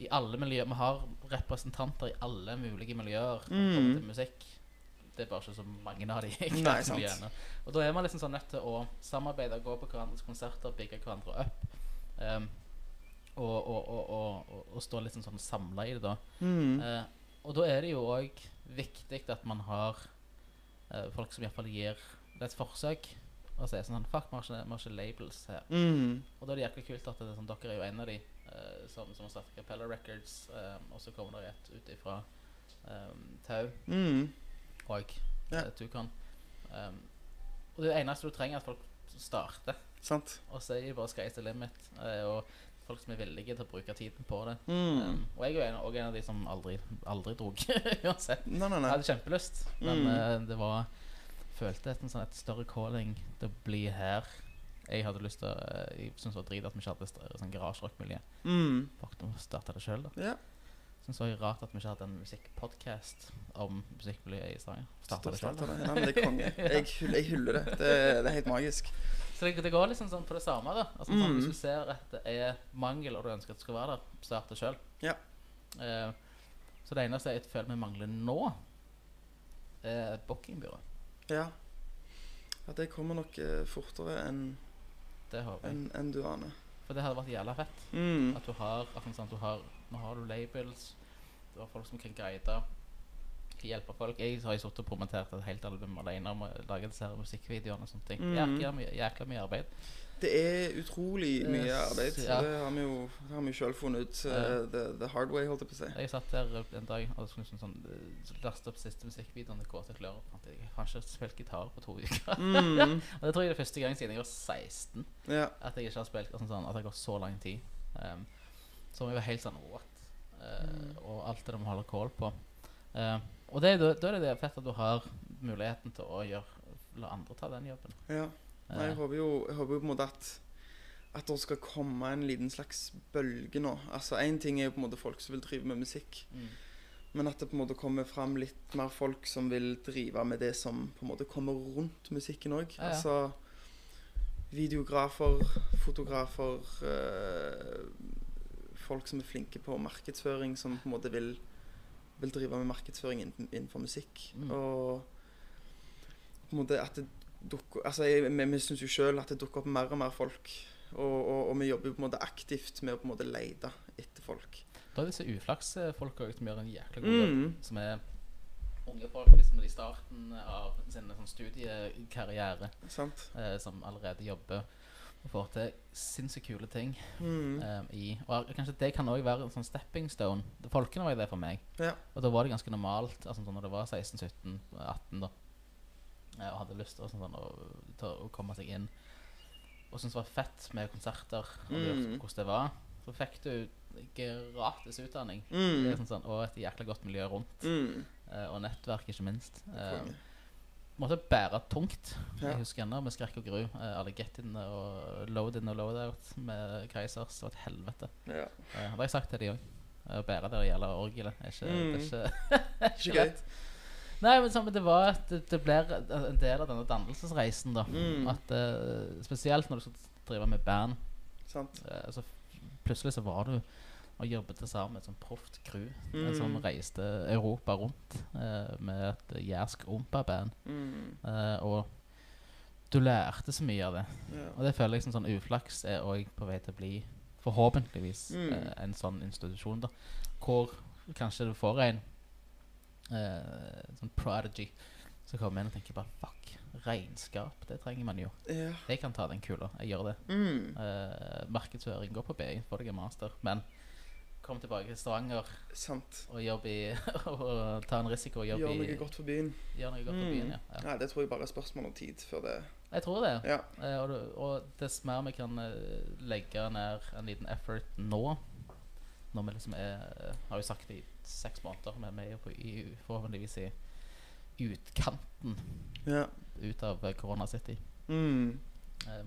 i alle miljøer Vi har representanter i alle mulige miljøer Mm. til musikk. Det er bare ikke så mange av de Nei. [laughs] Og da er man liksom sånn nødt til å samarbeide, gå på hverandres konserter, bygge hverandre opp. Um, og, og, og, og, og, og stå litt sånn, sånn samla i det, da. Mm. Uh, og da er det jo òg viktig at man har uh, folk som iallfall gir det et forsøk. Og sier sånn Fuck, vi har ikke, labels her. Mm. Og da er det jækla kult at det er sånn, dere er jo en av de uh, som, som har startet Capella Records. um, og så kommer det rett ut ifra um, Tau Mm. og Ja. eh, Tukan. Um, og det eneste du trenger, er at folk starter. Sant. Og så er det bare sky's the limit. Uh, og folk som er villige til å bruke tiden på det. Mm. Um, og jeg er jo en, også en av de som aldri, aldri drog, [laughs] uansett. Nei, nei, Jeg hadde kjempelyst, men eh, det var Følte et, sånn, et større calling til å bli her. Jeg hadde lyst til å Jeg syntes det var drit at vi ikke hadde st- sånn garasjerockmiljø. Mm. Fuck, må starte det sjøl, da. Ja. Syns det var rart at vi ikke hadde en musikkpodkast om musikkmiljøet i Stavanger. Starte det sjøl, det. Men det er konge. [laughs] Jeg, jeg hyller det. det. Det er helt magisk. Så det, det går liksom sånn på det samme, da. Altså, sånn, Mm. hvis du ser at det er mangel, og du ønsker at det skal være der, start det sjøl. Ja. Eh, så det eneste jeg føler vi mangler nå, er et bookingbyrå. Ja. ja det kommer nok eh, fortere enn Det håper jeg. enn enn du aner. For det hadde vært jævla fett. Mm. At du har at sånn, du har, Nå har du labels, du har folk som kan guide, hjelpe folk. Jeg har jo sittet og promotert et helt album alene om å lage disse musikkvideoene og sånne ting. Mm. Jækla, mye, jækla mye arbeid. Det er utrolig mye arbeid. ja. Det har vi jo det har vi selv funnet ut Uh, the, the hard way, holdt jeg på å si. Jeg satt der en dag og skulle sånn, sånn, uh, laste opp siste musikkvideoen til KT Klør. Jeg har ikke spilt gitar på to uker. Mm. [laughs] og det tror jeg er det første gang siden jeg var 16 Ja. at jeg ikke har spilt sånn, sånn, At det har gått så lang tid. Um, så jeg var helt sånn what? Uh, Mm. Og alt det de holder kål på. Uh, og det, da da er det fett at du har muligheten til å gjøre la andre ta den jobben. ja. Nei, jeg Uh, håper jo, jeg håper jo på en måte at at det skal komme en liten slags bølge nå. Altså Én ting er jo på en måte folk som vil drive med musikk. mm. Men at det på en måte kommer fram litt mer folk som vil drive med det som på en måte kommer rundt musikken òg. Ja, ja. Altså videografer, fotografer øh, Folk som er flinke på markedsføring, som på en måte vil, vil drive med markedsføring innenfor, musikk. Mm. Og på en måte at det dukker Altså, jeg, vi, vi syns jo sjøl at det dukker opp mer og mer folk. Og, og, og vi jobber jo på en måte aktivt med å på en måte lete etter folk. Da er disse uflaksfolka som gjør en jækla god jobb. Mm. Som er unge folk liksom i starten av sin sånn, studiekarriere. Sant? eh, som allerede jobber og får til sinnssykt kule ting. Mm. Um, i, og kanskje det kan òg være en sånn stepping stone. Folkene var jo det for meg. Ja. Og da var det ganske normalt altså sånn når det var 16-17-18 da og hadde lyst til å, sånn, sånn, å, å komme seg inn. Og syntes det var fett med konserter og Mm. hvordan det var. Så fikk du gratis utdanning. Mm. sånn, sånn, og et jækla godt miljø rundt. Mm. eh, og nettverk, ikke minst. Konge. Måtte bære tungt. Jeg husker ennå med skrekk og gru. Eh, alle get-in og load-in og load-out med Keisers. Det var et helvete. Ja. Eh, det har jeg sagt til de òg. Å bære det gjelder orgelet. Er ikke, Mm. Det er ikke, [laughs] Ikke lett. Nei, men sånn, det var det, det blir en del av denne dannelsesreisen, da. Mm. At uh, Spesielt når du skal drive med band. Sant. Uh, så plutselig så var du og jobbet sammen med et sånt proft crew Mm. som reiste Europa rundt eh, med et jærsk ompa-band. Mm. Eh, og du lærte så mye av det. Ja. Og det føler jeg som sånn uflaks er òg på vei til å bli forhåpentligvis Mm. eh, en sånn institusjon, da. Hvor kanskje du får en eh, sånn prodigy som kommer inn og tenker bare Fuck, regnskap, det trenger man jo. Ja. Jeg kan ta den kula. Jeg gjør det. Mm. Eh, markedsføring, går på BI, får deg en master. Men kom tilbake til Stavanger Sant. og jobbe i [laughs] Og ta en risiko og jobbe Gjør i noe godt for byen. Gjør noe godt for Mm. byen, ja. ja. Nei, det tror jeg bare er spørsmål om tid før det Jeg tror det. Ja. Eh, og, og dess mer vi kan eh, legge ned en liten effort nå Når vi liksom er eh, Har jo sagt det i seks måneder, men vi er jo på, i, forhåpentligvis i utkanten ja. ut av eh, Corona City. Mm. Eh,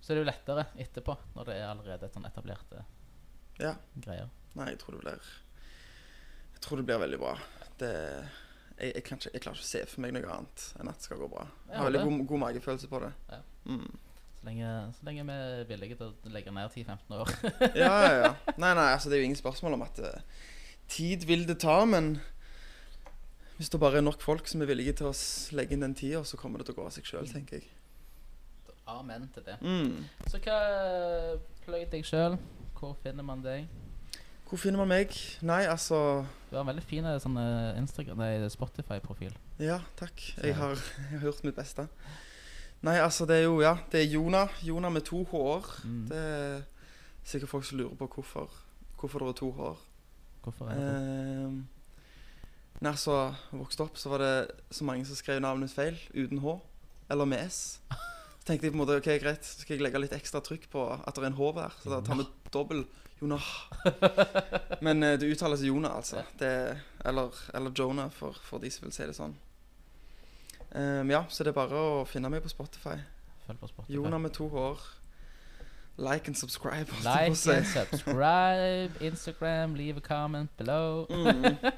så er det jo lettere etterpå, når det er allerede et sånn etablerte Ja. greier. Nei, jeg tror det blir Jeg tror det blir veldig bra. Det jeg, jeg, ikke, jeg klarer ikke å se for meg noe annet enn at det skal gå bra. Jeg har veldig god, god magefølelse på det. Ja. Mm. Så lenge, så lenge vi er villige til å legge ned 10-15 år. Ja, ja, ja. [laughs] Nei, nei, altså det er jo ingen spørsmål om at uh, tid vil det ta, men hvis det bare er nok folk som er villige til å legge inn den tida, så kommer det til å gå av seg sjøl, tenker jeg. Amen til det. Mm. Så hva pløy deg sjøl? Hvor finner man deg? Hvor finner man meg? Nei, altså Du har en veldig fin eh, sånn, eh, nei, Spotify-profil. Ja, takk. Jeg har, [laughs] jeg har gjort mitt beste. Nei, altså det er jo Ja, det er Jona. Jona med to h-er. Mm. Det er sikkert folk som lurer på hvorfor Hvorfor det er to h-er. Hvorfor er det? Eh, når jeg så vokste opp, så var det så mange som skrev navnet feil, uten H. Eller med S. [laughs] Tenkte jeg på en måte, ok, greit, så skal jeg legge litt ekstra trykk på at det er en H her. Så da tar vi dobbel Jonah. [laughs] Men eh, det uttales Jonah, altså. Det, eller, eller Jonah, for, for de som vil si det sånn. Um, ja, så det er bare å finne meg på Spotify. Følg på Spotify. Jonah med to h-er. Like and subscribe. Like and subscribe, Instagram, leave a comment below. Mm. [laughs]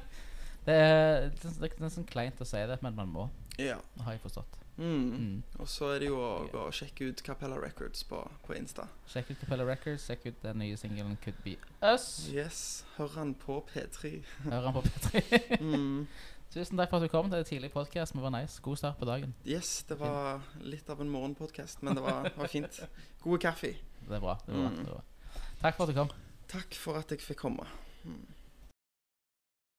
Det er, det er, det er sånn kleint å si det, men man må. Ja. Har jeg forstått. Mm. Mm. Og så er det jo å gå og sjekke ut Capella Records på, på Insta. Sjekk ut Capella Records, sjekk ut den nye singelen Could Be Us. Yes, hør han på P3. Hør han på P3. [laughs] Mm. [laughs] Tusen takk for at du kom. Det er en tidlig podkast. Det var nice. God start på dagen. Yes, det var litt av en morgenpodkast, men det var, var fint. Gode kaffe. Det er bra. Det var. Mm. Det. Takk for at du kom. Takk for at jeg fikk komme. Mm.